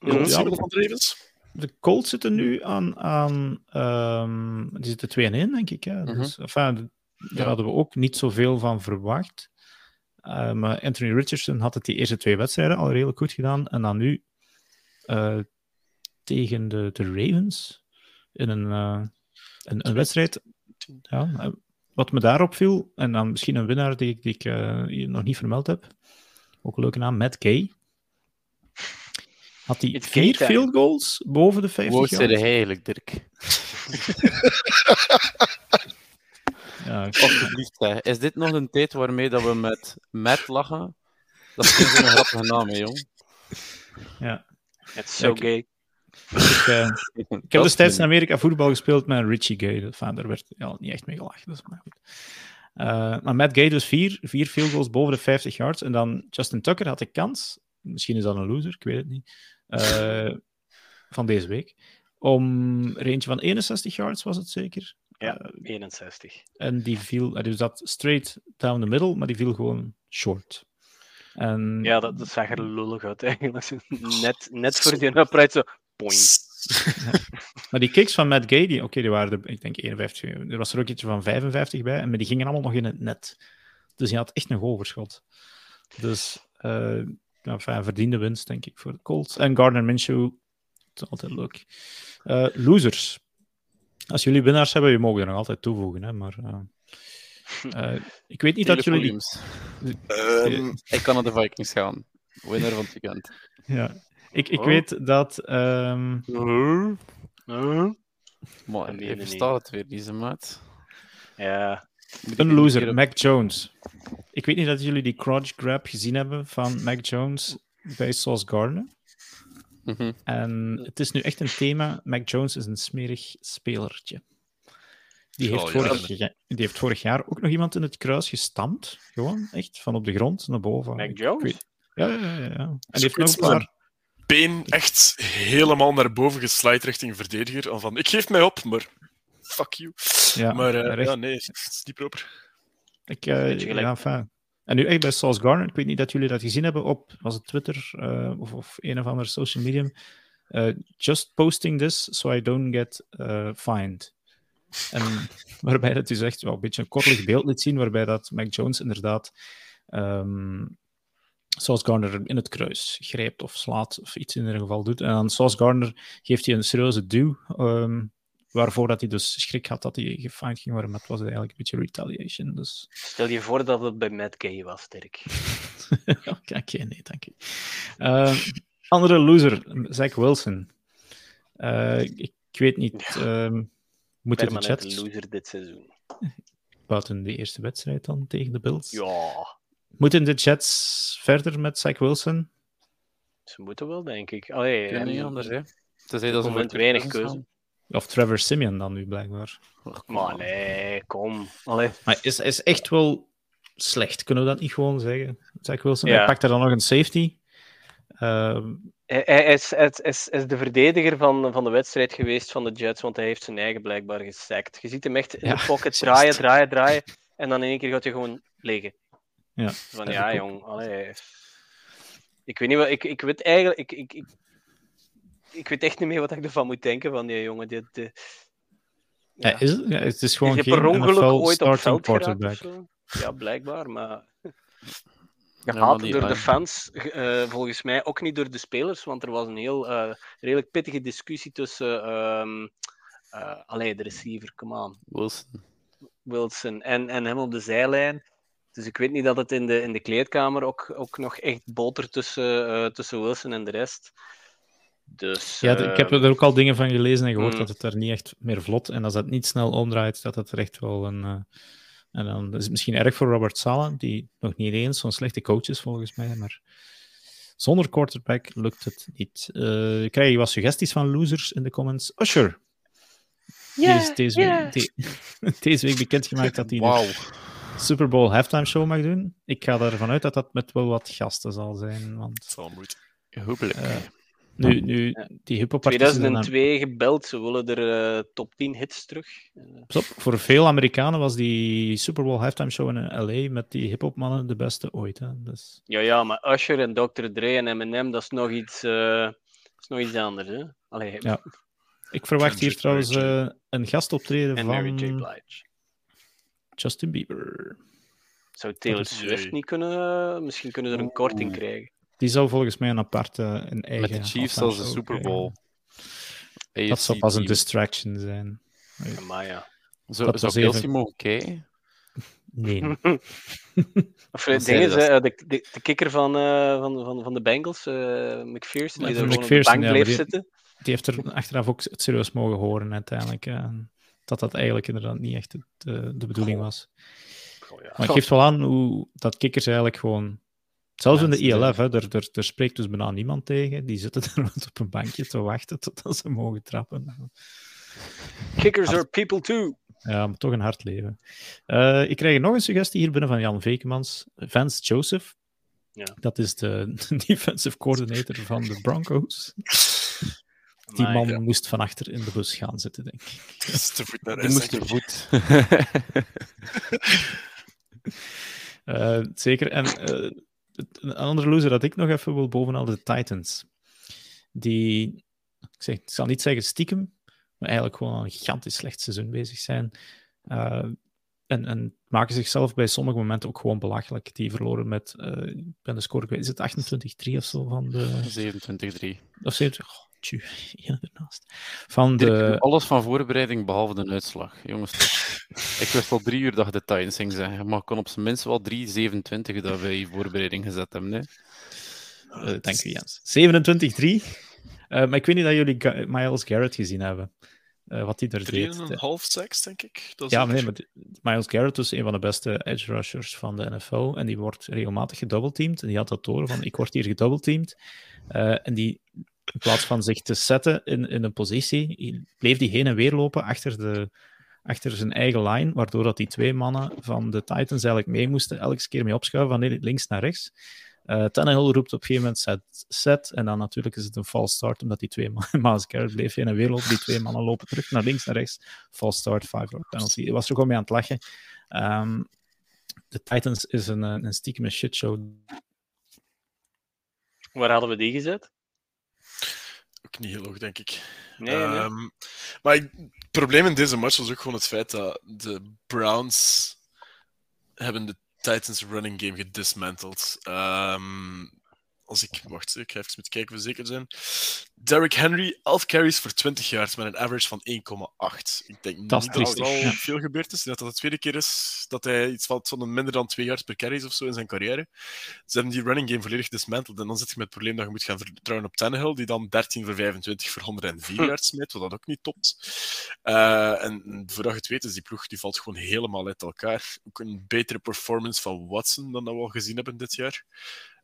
Ja, van de Ravens? De Colts zitten nu aan... aan um, die zitten 2 1, denk ik. Mm -hmm. dus, enfin, daar hadden we ook niet zoveel van verwacht. Uh, maar Anthony Richardson had het die eerste twee wedstrijden al redelijk goed gedaan. En dan nu uh, tegen de, de Ravens in een, uh, een, een, wedstrijd. Ja, wat me daarop viel, en dan misschien een winnaar die, die ik hier nog niet vermeld heb. Ook een leuke naam, Matt Gay. Had hij vier field goals boven de 50 Hoe zei hij eigenlijk, Dirk? <laughs> Ja, Alsjeblieft, is dit nog een tijd waarmee dat we met Matt lachen? Dat is geen zo'n grappige naam, hè, jong. Ja. Het is zo gay. Ik, uh, ik heb destijds in Amerika voetbal gespeeld met Richie Gay. Enfin, daar werd ja, niet echt mee gelachen. Dus, maar, goed. Uh, maar Matt Gay dus vier, vier field goals boven de 50 yards. En dan Justin Tucker had de kans, misschien is dat een loser, ik weet het niet, uh, van deze week, om er eentje van 61 yards was het zeker, ja, 61. Eh, en die viel, dus dat straight down the middle, maar die viel gewoon short. En... Ja, dat, dat zag er lullig uit <laughs> eigenlijk. Net, net voor die <laughs> upright zo, point. <laughs> maar die kicks van Matt Gay, die, oké, die waren er, ik denk 51. Er was er ook iets van 55 bij, maar die gingen allemaal nog in het net. Dus hij had echt een overschot. Dus, uh, enfin, verdiende winst, denk ik, voor de Colts. En Gardner Minshew, het is altijd leuk. Uh, losers. Als jullie winnaars hebben, je mogen er nog altijd toevoegen. Hè, maar uh, uh, ik weet niet dat jullie. Um, ik kan naar de Vikings gaan. Winnaar van het weekend. Ja, ik, ik oh. weet dat. Um... Uh. Uh. Maar ik versta het weer, deze maat. Ja. Een loser, Mac Jones. Ik weet niet dat jullie die crotch grab gezien hebben van Mac Jones bij Sauce Gardner. Mhm. En het is nu echt een thema. Mac Jones is een smerig spelertje. Die heeft, oh, vorig, ja. die heeft vorig jaar ook nog iemand in het kruis gestampt. Gewoon, echt, van op de grond naar boven. Mac Jones? Ja, ja, ja, ja. En die heeft nog een paar... been echt helemaal naar boven geslide richting verdediger. Van, ik geef mij op, maar fuck you. Ja, maar uh, ja, nee, het is niet proper. Ik, uh, ja, fijn. En nu echt bij Sauce Garner, ik weet niet dat jullie dat gezien hebben op, was het Twitter uh, of, of, een of andere social medium. Uh, just posting this so I don't get uh, fined. En <laughs> waarbij dat dus echt wel een beetje een kortelijk beeld liet zien, waarbij dat Mac Jones inderdaad um, Sauce in het kruis grijpt of slaat of iets in ieder geval doet. En aan Sauce Garner geeft hij een serieuze duw. Um, Waarvoor dat hij dus schrik had dat hij gefined ging worden, maar het was eigenlijk een beetje retaliation. Dus... Stel je voor dat het bij Matt Gay was, Dirk. <laughs> Oké, okay, nee, dank je. Uh, Andere loser, Zach Wilson. Uh, ik, ik, weet niet. Ja. Uh, moeten de Jets... loser dit seizoen. Buiten de eerste wedstrijd dan tegen de Bills. Ja. Moeten de Jets verder met Zach Wilson? Ze moeten wel, denk ik. Allee, ja, niet anders, hè. Tenzij dat ze weinig keuze. Of Trevor Simeon dan nu, blijkbaar. Maar nee, kom. Allee. Maar is, is echt wel slecht, kunnen we dat niet gewoon zeggen? Zach Wilson, ja. hij pakt er dan nog een safety. Uh, hij, hij is, is, is, is, de verdediger van, van de wedstrijd geweest van de Jets, want hij heeft zijn eigen blijkbaar gesackt. Je ziet hem echt in de pocket <laughs> draaien, draaien, draaien. En dan in één keer gaat hij gewoon liggen. Ja, van ja, jong. Allee. Ik weet niet wat, ik, ik weet eigenlijk, ik, ik, ik, ik weet echt niet meer wat ik ervan moet denken van die jongen. Die, die, ja. Ja, is, ja, het is gewoon is geen per ongeluk ooit op veld quarterback. Ja, blijkbaar, maar gehaald ja, door de fans, uh, volgens mij ook niet door de spelers, want er was een heel uh, redelijk pittige discussie tussen uh, uh, allee, de receiver, come on. Wilson. Wilson en, en hem op de zijlijn. Dus ik weet niet dat het in de, in de kleedkamer ook, ook nog echt boter tussen, tussen Wilson en de rest. Dus, ja, ik heb er ook al dingen van gelezen en gehoord mm. dat het er niet echt meer vlot en als dat niet snel omdraait, dat het er echt wel een en dan is het misschien erg voor Robert Sala, die nog niet eens zo'n slechte coach is volgens mij, maar zonder quarterback lukt het niet. Uh, krijg je wat suggesties van losers in de comments? Usher. Yeah, die is deze, yeah. week, de, <laughs> deze week bekendgemaakt dat hij wow. de Super Bowl halftime show mag doen. Ik ga ervan uit dat dat met wel wat gasten zal zijn. Want, zal moeten. Hopelijk. Uh, nu, nu, die hip 2002 gebeld, ze willen er uh, top 10 hits terug. Stop. Voor veel Amerikanen was die Super Bowl halftime show in LA met die hip mannen de beste ooit. Hè? Dus... Ja, ja, maar Usher en Dr. Dre en Eminem, dat is nog iets, uh, is nog iets anders. Hè? Allee. Ja. Ik verwacht hier trouwens uh, een gastoptreden en van Mary J. Blige. Justin Bieber. Zou Taylor Swift niet kunnen? Misschien kunnen ze er een korting krijgen. Die zou volgens mij een aparte een eigen. Met de Chiefs als de Super Bowl. Dat zou pas een distraction zijn. Ja, maar ja. Zo, dat zou Kelsey even... mogen kijken? Nee. <laughs> of het ding is, de, de, de kikker van, uh, van, van, van de Bengals, uh, McPherson, die er gewoon op de bank bleef die, zitten. Die heeft er achteraf ook het serieus mogen horen uiteindelijk. Uh, dat dat eigenlijk inderdaad niet echt het, de bedoeling was. Oh, ja. Maar het geeft wel aan hoe dat kikkers eigenlijk gewoon Zelfs in de ILF, hè, daar, daar, daar, spreekt dus bijna niemand tegen. Die zitten <laughs> er op een bankje te wachten totdat ze mogen trappen. Kickers are people too. Ja, maar toch een hard leven. Uh, ik krijg nog een suggestie hier binnen van Jan Vekemans. Vance Joseph. Ja. Dat is de <laughs> defensive coordinator van de Broncos. <laughs> Die man ja. moest van achter in de bus gaan zitten, denk ik. Dat is te voet naar Die moest te voet. uh, zeker. En uh, een andere loser dat ik nog even wil bovenal de Titans. Die, ik, zeg, ik zal niet zeggen stiekem, maar eigenlijk gewoon een gigantisch slecht seizoen bezig zijn. Uh, en, en, maken zichzelf bij sommige momenten ook gewoon belachelijk. Die verloren met, uh, ik ben de score is het 28-3 of zo van de... 27-3. Of 70, oh, tju, <laughs> ja, ernaast. Van de... Alles van voorbereiding behalve de uitslag. Jongens, <laughs> ik wist al drie uur dat je de Titans ging zeggen, maar ik kon op zijn minst wel 3-27 dat wij voorbereiding gezet hebben. Nee? Uh, dank u, Jens. 27-3. Uh, maar ik weet niet dat jullie Ga Miles Garrett gezien hebben. Uh, wat hij er deed. een half seks, denk ik. Dat ja, maar nee, maar Miles Garrett is een van de beste edge rushers van de NFL. En die wordt regelmatig gedoubleteamd. En die had dat door van, ik word hier gedoubleteamd. Uh, en die, in plaats van zich te zetten in, in een positie, bleef die heen en weer lopen achter, de, achter zijn eigen line, waardoor dat die twee mannen van de Titans eigenlijk mee moesten, elke keer mee opschuiven van links naar rechts. Uh, Tannehill roept op een gegeven moment set, set, en dan natuurlijk is het een false start, omdat die twee mannen, <laughs> Miles Garrett bleef heen en weer lopen, die twee mannen lopen terug naar links naar rechts, false start, five yard penalty. Ik was er gewoon mee aan het lachen. Um, de Titans is een, een stiekem shitshow. Waar hadden we die gezet? Ook niet heel hoog, denk ik. Nee, nee. Um, maar ik, probleem in deze match was ook gewoon het feit dat de Browns hebben de Titans running game gedismanteld. Um, als ik, wacht, ik ga even met kijken of zeker zijn. Derrick Henry, 11 carries voor 20 yards met een average van 1,8. Ik denk dat niet dat er al veel gebeurd is. Dat dat de tweede keer is dat hij iets van, van minder dan 2 yards per carries of zo in zijn carrière. Ze hebben die running game volledig dismanteld. En dan zit je met het probleem dat je moet gaan vertrouwen op Tannehill, die dan 13 voor 25 voor 104 hm. yards smijt, wat dat ook niet topt. Uh, en voordat je het weet, is die ploeg die valt gewoon helemaal uit elkaar. Ook een betere performance van Watson dan dat we al gezien hebben dit jaar.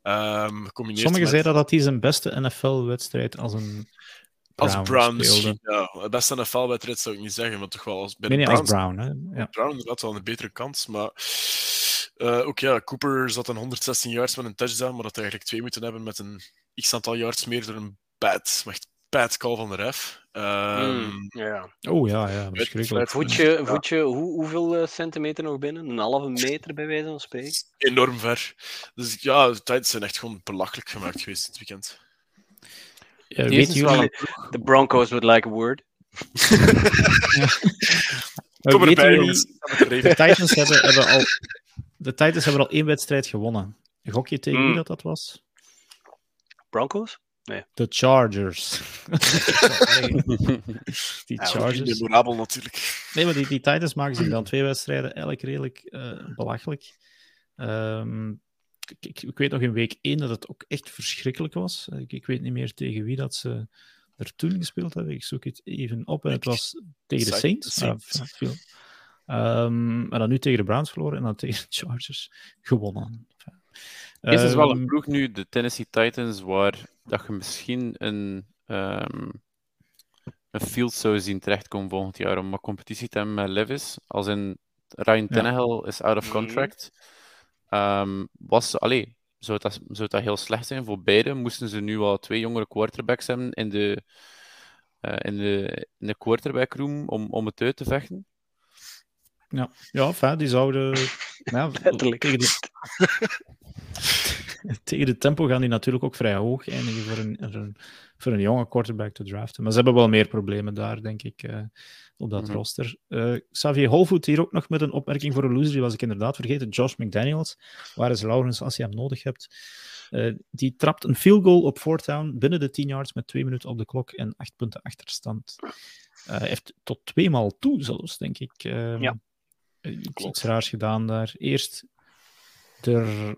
Um, Sommigen met... zeiden dat hij zijn beste NFL-wedstrijd als een Brown als Brown misschien, ja. De beste NFL-wedstrijd zou ik niet zeggen, maar toch wel als, bij nee, nee, als Brown. Hè? Ja. Brown inderdaad wel een betere kans, maar uh, ook ja, Cooper zat een 116 yards met een touchdown, maar dat hij eigenlijk twee moeten hebben met een x-aantal yards meer door een bad, echt bad call van de ref. Um, ja. Oh ja, ja, verschrikkelijk. Voetje, voetje hoe, hoeveel uh, centimeter nog binnen? Een halve meter bij wijze van spreken? Enorm ver. Dus ja, de tijden zijn echt gewoon belachelijk gemaakt geweest dit weekend. Ja, weet je wel The Broncos would like a word. <laughs> Kom erbij, jongens. De Titans hebben, hebben al, de Titans hebben al één wedstrijd gewonnen. Gok je tegen mm. wie dat, dat was? Broncos? Nee. De Chargers. <laughs> die Chargers. memorabel natuurlijk. Nee, maar die, die Titans maken zich dan <clears throat> twee wedstrijden eigenlijk redelijk uh, belachelijk. Um, ik, ik, weet nog in week 1 dat het ook echt verschrikkelijk was. Ik, ik, weet niet meer tegen wie dat ze er toen gespeeld hebben. Ik zoek het even op. En het was tegen de Saints. Ah, um, en dan nu tegen de Browns verloren en dan tegen de Chargers gewonnen. Is het wel een ehm, ploeg nu, de Tennessee Titans, waar dat je misschien een, um, een field zou zien terechtkomen volgend jaar om een competitie te hebben met Levis. Als in Ryan Tannehill is out of mhm. contract. Um, was, allee, zou, dat, zou dat heel slecht zijn voor beide? Moesten ze nu al twee jongere quarterbacks hebben in de, uh, in de, in de quarterback room om, om het uit te vechten? Ja, ja fijn, die zouden. <laughs> ja, tegen, de, <laughs> tegen de tempo gaan die natuurlijk ook vrij hoog eindigen voor een, voor een, voor een jonge quarterback te draften. Maar ze hebben wel meer problemen daar, denk ik, uh, op dat mm -hmm. roster. Uh, Xavier Holvoet hier ook nog met een opmerking voor een loser, die was ik inderdaad vergeten. Josh McDaniels, waar is Laurens als je hem nodig hebt? Uh, die trapt een field goal op fourth down binnen de 10 yards met twee minuten op de klok en acht punten achterstand. Hij heeft tot twee maal toe zelfs, denk ik. Ehm, ja iets raars gedaan daar. Eerst er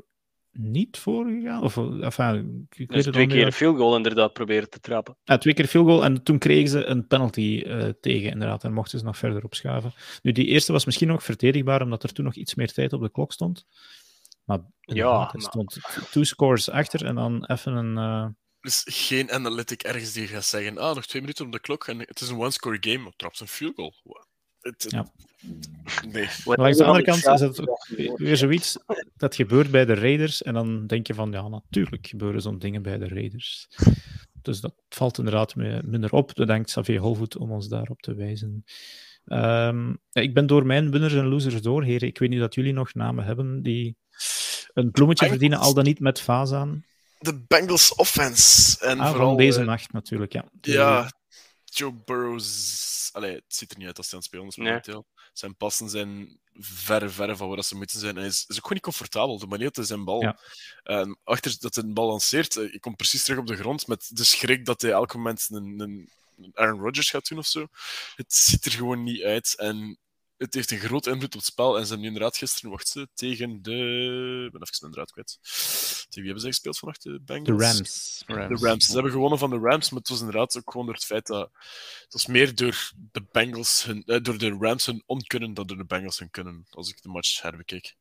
niet voor gegaan? Of, enfin, ik dus weet twee keer een field goal inderdaad proberen te trappen. Ja, twee keer field goal en toen kregen ze een penalty uh, tegen inderdaad en mochten ze nog verder opschuiven. Nu, die eerste was misschien nog verdedigbaar omdat er toen nog iets meer tijd op de klok stond. Maar ja, er stond two scores achter en dan even een... Uh... Er is geen analytic ergens die gaat zeggen, ah, nog twee minuten op de klok en het is een one-score game, op trapt een field goal. Het, ja. Nee. Maar langs de andere kant is het ook weer zoiets dat gebeurt bij de Raiders. En dan denk je van, ja, natuurlijk gebeuren zo'n dingen bij de Raiders. Dus dat valt inderdaad minder op. Bedankt Xavier Holvoet om ons daarop te wijzen. Um, ik ben door mijn winners en losers door, heren. Ik weet niet dat jullie nog namen hebben die een bloemetje verdienen, al dan niet met aan. De Bengals offense. En ah, vooral deze uh, nacht natuurlijk, ja. Ja, Joe Burrows. Allee, het ziet er niet uit als hij aan het spelen is momenteel. Zijn passen zijn verre, verre van waar ze moeten zijn. Hij is, is ook gewoon niet comfortabel. De manier dat hij zijn bal... Ja. Uh, achter dat hij een bal lanceert, uh, ik kom precies terug op de grond met de schrik dat hij elk moment een, een Aaron Rodgers gaat doen of zo. Het ziet er gewoon niet uit. En het heeft een groot invloed op het spel. En ze hebben nu inderdaad gisteren, wacht ze, tegen de... Ik ben even inderdaad kwijt. Tegen wie hebben ze gespeeld vannacht? De Bengals? De Rams. Rams. De Rams. Ze hebben gewonnen van de Rams, maar het was inderdaad ook gewoon door het feit dat... Het was meer door de Bengals hun, eh, door de Rams hun onkunnen dan door de Bengals hun kunnen, als ik de match herbekeek.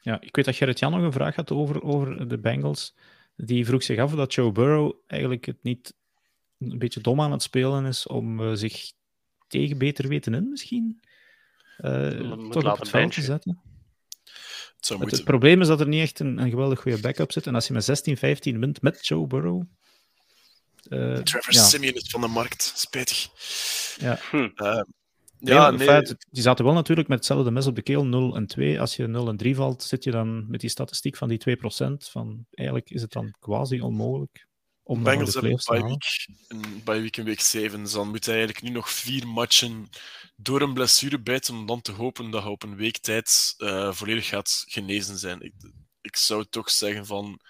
Ja, ik weet dat Gerrit-Jan nog een vraag had over, over de Bengals. Die vroeg zich af dat Joe Burrow eigenlijk het niet een beetje dom aan het spelen is om uh, zich tegen beter weten in, misschien? Uh, toch op het veld te zetten. Het, het, probleem is dat er niet echt een, een geweldig goede backup zit. En als je met 16-15 wint met Joe Burrow. Uh, Trevor ja. Simeon is van de markt, spijtig. Ja. Hm. Uh, ja, nee. Feit, die zaten wel natuurlijk met hetzelfde mes op de keel, 0 en 2. Als je 0 en 3 valt, zit je dan met die statistiek van die 2%. Van, eigenlijk is het dan quasi onmogelijk om Bengals hebben bij week, bij week in week 7. Dus dan moet hij eigenlijk nu nog vier matchen door een blessure bijten om dan te hopen dat hij op een week tijd uh, volledig gaat genezen zijn. Ik, ik zou toch zeggen van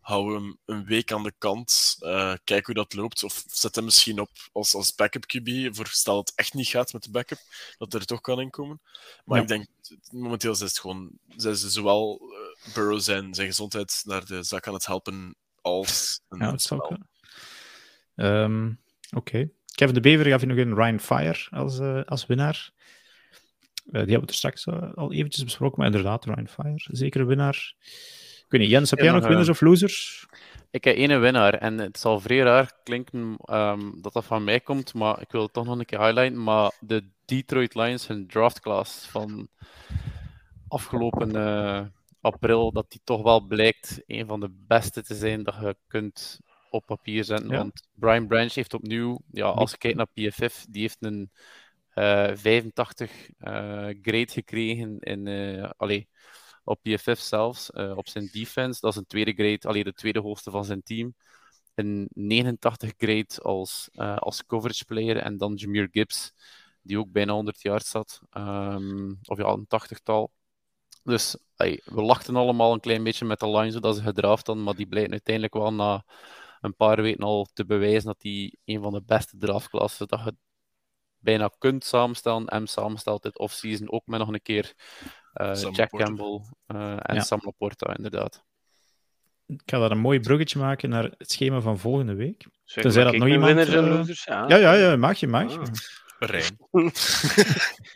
hou hem een week aan de kant, uh, kijk hoe dat loopt. Of zet hem misschien op als, als backup QB, voor stel dat het echt niet gaat met de backup, dat er toch kan inkomen. Maar ik denk, momenteel is het gewoon, zijn ze zowel uh, Burrow zijn, zijn gezondheid naar de zak aan het helpen, als een ja, dat um, Oké. Kevin de Bever gaf je nog een Ryan Fire als, uh, als winnaar. die hebben we er straks al eventjes besproken, maar inderdaad, Ryan Fire, zeker een winnaar. Ik weet niet, Jens, heb jij nog winners of losers? Ik heb één winnaar en het zal vrij raar klinken um, dat dat van mij komt, maar ik wil het toch nog een keer highlighten. Maar de Detroit Lions, hun draftclass van afgelopen april, dat die toch wel blijkt een van de beste te zijn dat je kunt op papier zetten. Ja. Want Brian Branch heeft opnieuw, ja, als je kijkt naar PFF, die heeft een uh, 85 uh, grade gekregen in, uh, allee, op PFF zelfs, op zijn defense. Dat is een tweede grade, alleen de tweede hoogste van zijn team. Een 89 grade als, als coverage player. En dan Jameer Gibbs, die ook bijna 100 jaar zat. Um, of ja, een 80-tal. Dus ay, we lachten allemaal een klein beetje met de line zodat ze gedraft dan, maar die blijkt uiteindelijk wel na een paar weken al te bewijzen dat hij een van de beste draftklassen dat je bijna kunt samenstellen en samenstelt dit offseason ook met nog een keer uh, Jack Campbell uh, en ja. Sam Laporta, inderdaad. Ik ga daar een mooi bruggetje maken naar het schema van volgende week. Zeg, Tenzij dat nog iemand... Winners en losers? Ja. ja, ja, ja, mag je, mag je. Ah. <laughs> <laughs> <laughs>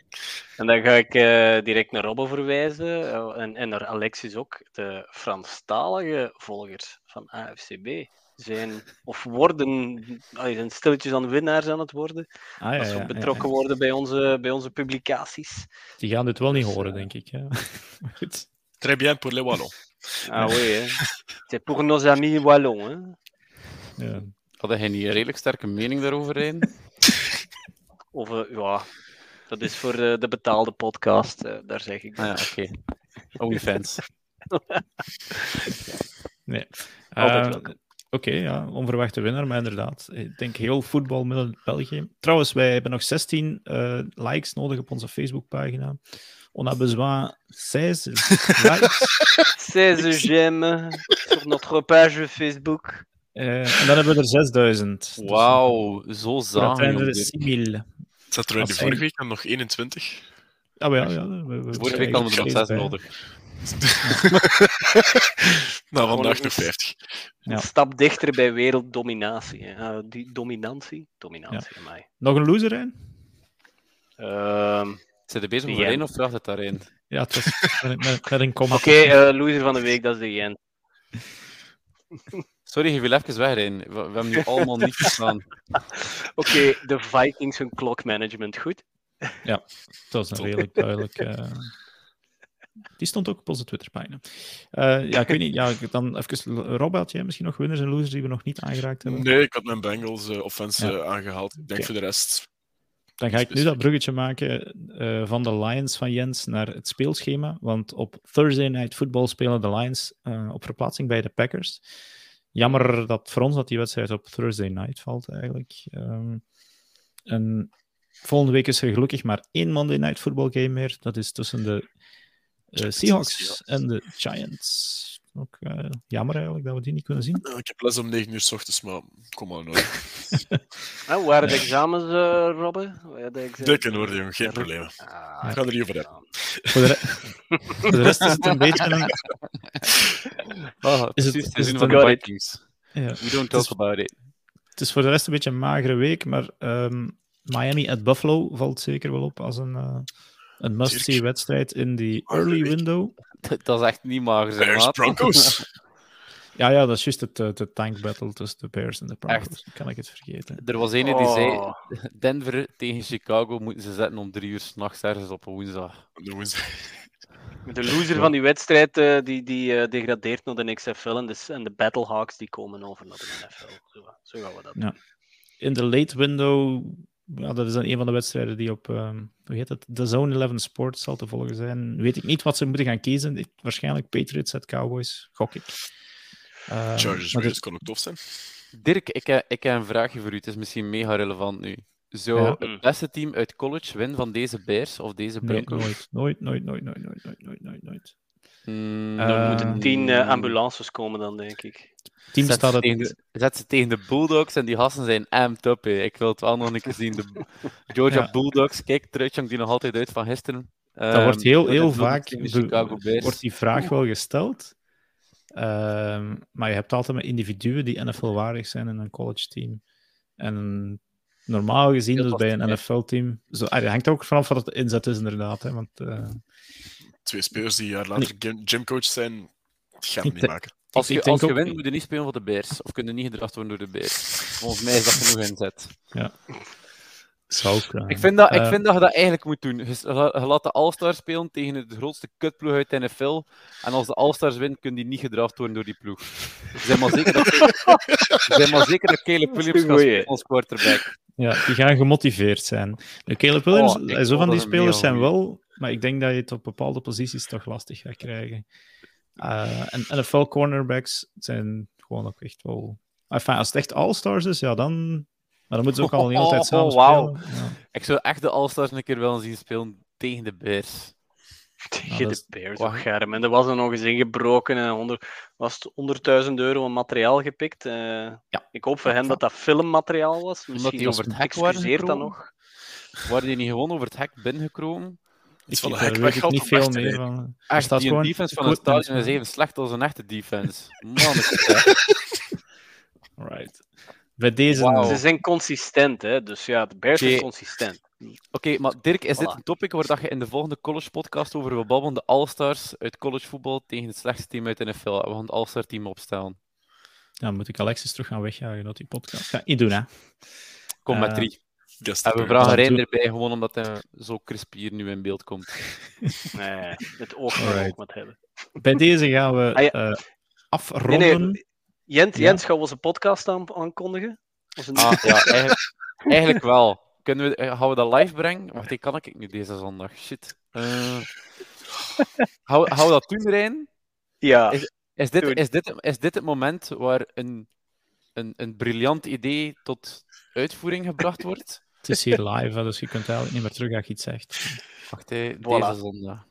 en dan ga ik uh, direct naar Robbo verwijzen en, en naar Alexis ook, de Franstalige volgers van AFCB zijn of worden, zijn stilletjes aan winnaars aan het worden. Ah, ja, als ze betrokken ja, worden bij onze, bij onze publicaties. Die gaan dit wel niet dus, horen, uh, denk ik. Ja. <laughs> Goed. Très bien pour les Wallons. Ah oui, c'est pour nos amis Wallons. Hè. Ja. Hadden jij niet een redelijk sterke mening daarover, Rijn? of, uh, ja, dat is voor uh, de betaalde podcast, daar zeg ik. Ah, ja, oké. Okay. OnlyFans. <laughs> nee. Altijd Oké, okay, ja, onverwachte winnaar, maar inderdaad. Ik denk heel voetbal met België. Trouwens, wij hebben nog 16 uh, likes nodig op onze Facebookpagina. On a besoin 16 likes. <laughs> 16 j'aime sur notre page Facebook. Uh, en dan hebben we er 6000. Wauw, dus, zo zijn er 6000. Zat er in de vorige week nog 21? Ah, ja, ja. We, we, vorige week hadden we er nog 6 nodig. <laughs> nou, vandaag nog 50. Een stap dichter bij werelddominatie. Uh, die dominantie? Dominantie, ja. mij. Nog een loser, in? Uh, Zit er bezig met één of vraagt het daarin? Ja, het was met, met, met een komma. Oké, okay, uh, loser van de week, dat is de Jen. <laughs> Sorry, je wil even weg, We, we hebben nu allemaal niet <laughs> verstaan. Oké, okay, de Vikings hun klokmanagement goed? Ja, dat was een redelijk duidelijk... Uh... Die stond ook op onze Twitterpagina. Uh, ja, ik weet niet. Ja, dan even, Rob, had jij misschien nog winners en losers die we nog niet aangeraakt hebben? Nee, ik had mijn Bengals uh, offense ja. aangehaald. Ik denk okay. voor de rest. Dan ga ik nu dat bruggetje maken uh, van de Lions van Jens naar het speelschema. Want op Thursday Night Football spelen de Lions op verplaatsing bij de Packers. Jammer dat voor ons dat die wedstrijd op Thursday Night valt, eigenlijk. Um, en volgende week is er gelukkig maar één Monday Night Football game meer. Dat is tussen de uh, Seahawks en de Giants. Ook uh, jammer eigenlijk dat we die niet kunnen zien. ik heb les om 9 uur s ochtends, maar kom maar nooit. ah, hoe waren de examens, uh, Robben? In orde, jongen, geen probleem. Ah, ik ga er niet over hebben. Voor de, <laughs> voor de rest is het een beetje een... <laughs> Oh, is het, is het, de Vikings. Ja. We don't talk about it. Het is voor de rest een beetje een magere week, maar um, Miami at Buffalo valt zeker wel op als een... Uh, een must-see wedstrijd in die early window. <laughs> Dat is echt niet mager, Bears Broncos. <laughs> Ja, ja, dat is juist het, de tank battle tussen de Bears en de Broncos. Kan ik het vergeten. Er was een die zei: oh. Denver tegen Chicago moeten ze zetten om drie uur s'nachts ergens op een woensdag. De woensdag. De loser van die wedstrijd uh, die, die uh, degradeert naar de XFL en de, en de Battlehawks die komen over naar de NFL. Zo, zo gaan we dat ja. In de late window ja, dat is dan een van de wedstrijden die op, um, hoe heet het, The Zone 11 Sports zal te volgen zijn. Weet ik niet wat ze moeten gaan kiezen. Waarschijnlijk Patriots at Cowboys, gok ik. Uh, Chargers Raiders kan ook tof zijn. Dirk, ik heb, ik heb een vraagje voor u. Het is misschien mega relevant nu. Zou ja. het beste team uit college winnen van deze Bears of deze Broncos? Nee, nooit, nooit, nooit, nooit, nooit, nooit, nooit, nooit, nooit. Mm, er moeten tien uh, ambulances komen dan, denk ik. Team zet, staat het... tegen de, zet ze tegen de Bulldogs en die gasten zijn amped up. Ik wil het wel nog een keer zien. De <laughs> Georgia ja. Bulldogs, kijk, Truitjang die nog altijd uit van gisteren. Dat um, wordt heel, heel vaak wordt die vraag wel gesteld. Um, maar je hebt altijd met individuen die NFL-waardig zijn in een college team. En normaal gezien, dus bij een NFL-team. Het hangt ook vanaf wat het inzet is, inderdaad. Hè, want, uh... Twee spelers die jaar later nee. gymcoach zijn, gaan het niet maken. Als je, als je wint, moet je niet spelen voor de Bears. Of kun je niet gedraft worden door de Bears. Volgens mij is dat genoeg inzet. Ja. Zou ik, vind dat, ik vind dat je dat eigenlijk moet doen. Je, je laat de All-Stars spelen tegen de grootste kutploeg uit de NFL. En als de All-Stars wint, kun die niet gedraft worden door die ploeg. Zijn maar zeker dat, <laughs> zijn maar zeker dat Caleb Williams gaat spelen als quarterback. Ja, die gaan gemotiveerd zijn. De Caleb Williams, oh, zo van die spelers zijn wel... Maar ik denk dat je het op bepaalde posities toch lastig gaat krijgen. Uh, en NFL cornerbacks zijn gewoon ook echt wel. Enfin, als het echt All-Stars is, ja, dan. Maar dan moeten ze ook al niet <laughs> altijd samen oh, wow. spelen. Ja. Ik zou echt de All-Stars een keer willen zien spelen tegen de Bears. Tegen de Bears, oh, germ. En er was er nog eens ingebroken en onder, was het 100.000 euro aan materiaal gepikt. Uh, ja. Ik hoop voor hen dat dat filmmateriaal was. Misschien Omdat die over het hek waren dat nog. Waren die niet gewoon over het hek binnengekromen? Ik van de weet ik niet veel meer van. Echt, die gewoon... defense van het stadion is even slecht als een echte defense. Man, <laughs> Right. Bij deze... Wow. Ze zijn consistent, hè? dus ja, de Bears zijn consistent. Oké, okay, maar Dirk, is dit een topic waar je in de volgende college podcast over wil babbelen? De All-Stars uit college voetbal tegen het slechtste team uit de NFL. We gaan het All-Star team opstellen. Ja, moet ik Alexis terug gaan wegjagen dat die podcast. Ga niet doen, hè? Kom met uh, drie. Just we vragen Rijn erbij, gewoon omdat hij zo crisp hier nu in beeld komt. <laughs> nee, het oog right. ook wat hebben. Bij deze gaan we ah, ja. uh, afronden. Nee, ja. Jens, gaan we onze podcast aan, aankondigen? Ah, ja, <laughs> eigenlijk, eigenlijk, wel. Kunnen we, gaan we dat live brengen? Wacht, die kan ik niet deze zondag. Shit. Uh, hou, hou dat doen, Rijn? Ja. Is, is, dit, is, dit, is dit het moment waar een, een, een briljant idee tot uitvoering gebracht wordt? Het is hier live, dus je kunt eigenlijk niet meer terug als je iets zegt. Wacht, hey, deze zondag.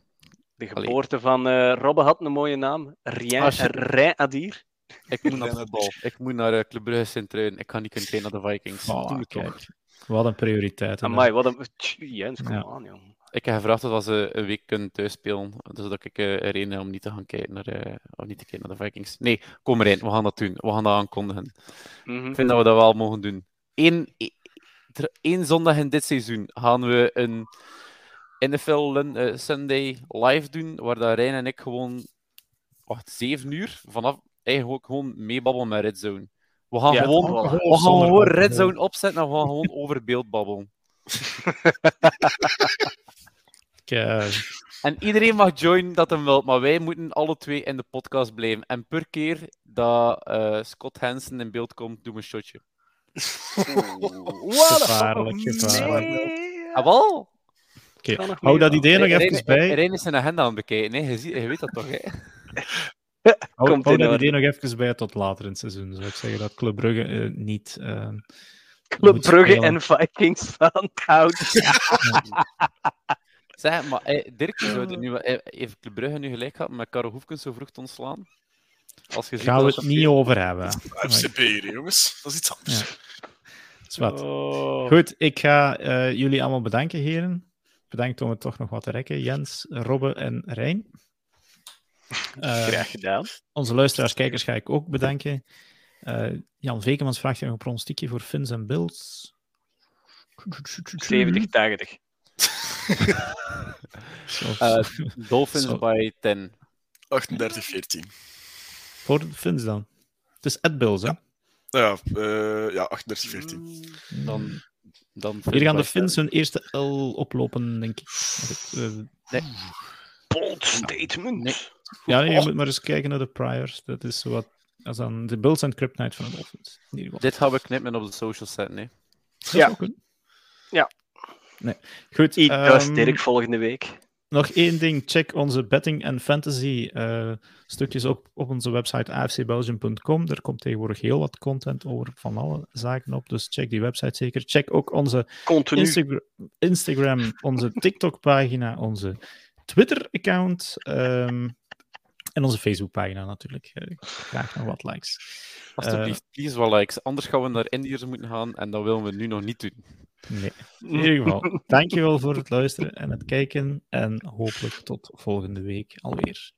De geboorte van uh, Robbe had een mooie naam. Rien, Rien Adir. Ik moet naar voetbal. Ik moet naar uh, Club Brugge Ik kan niet kunnen naar de Vikings. Oh, kijk. Wat een prioriteit. Amai, wat een... Jens, kom ja. aan, joh. Ik heb gevraagd of ze een week kunnen thuis spelen, zodat ik uh, er om niet te gaan kijken naar, uh, of niet te kijken naar de Vikings. Nee, kom erin, we gaan dat doen. We gaan dat aankondigen. Mm -hmm. Ik vind dat we dat wel mogen doen. Eén, één zondag in dit seizoen gaan we een NFL uh, Sunday live doen, waar dat Rijn en ik gewoon wacht, zeven uur vanaf eigenlijk gewoon meebabbelen met Red Zone. We gaan ja, gewoon, we gaan gewoon Red Zone opzetten en we gaan gewoon <laughs> over beeld babbelen. <laughs> En iedereen mag joinen dat hem wil, maar wij moeten alle twee in de podcast blijven. En per keer dat uh, Scott Hansen in beeld komt, doen we een shotje. Wat gevaarlijk, gevaarlijk. Nee. Ah, wel? Oké, okay. hou dat idee nog even bij. Rijn is zijn agenda aan het bekijken, nee, je, ziet, je weet dat toch, hè? <laughs> hou, hou dat idee nog even bij tot later in het seizoen. Zou ik zeggen dat Club Brugge uh, niet... Uh, Club Brugge en Vikings <laughs> van koud. zeg, maar hey, Dirk, zou nu, heeft Club Brugge nu gelijk gehad met Karel Hoefkens zo vroeg te ontslaan? Als je Gaan we het niet over hebben. FCP hier, jongens. Dat is iets anders. Ja. Oh. Goed, ik ga uh, jullie allemaal bedanken, heren. Bedankt om het toch nog wat te rekken. Jens, Robbe en Rijn. Uh, Graag gedaan. Onze luisteraars, kijkers ga ik ook bedanken. Uh, Jan Vekemans vraagt een pronostiekje voor Fins en Bills. 70, 80. Dolphins so. by 10. 38, 14. Voor de Fins dan? Het is Ed Bills, hè? Ja, ja, uh, ja 38, 14. Dan, dan Hier gaan de Fins hun eerste L oplopen, denk ik. Uh, nee. Bold statement. Nee. Ja, nee, je moet maar eens kijken naar de priors. Dat is wat als dan de Bills en Kryptonite van de Dolphins. Dit gaan we knippen op de social set, nee? Ja. Ja. Nee. Goed. Ik um, sterk volgende week. Nog één ding, check onze betting en fantasy uh, stukjes op, op onze website afcbelgium.com. Er komt tegenwoordig heel wat content over van alle zaken op, dus check die website zeker. Check ook onze Insta Instagram, onze <laughs> TikTok-pagina, onze Twitter-account. Um, En onze Facebookpagina natuurlijk. graag nog wat likes. Alsjeblieft, uh, please wat likes. Anders gaan we naar Indiërs moeten gaan en dat willen we nu nog niet doen. Nee. In ieder geval, dankjewel voor het luisteren en het kijken. En hopelijk tot volgende week alweer.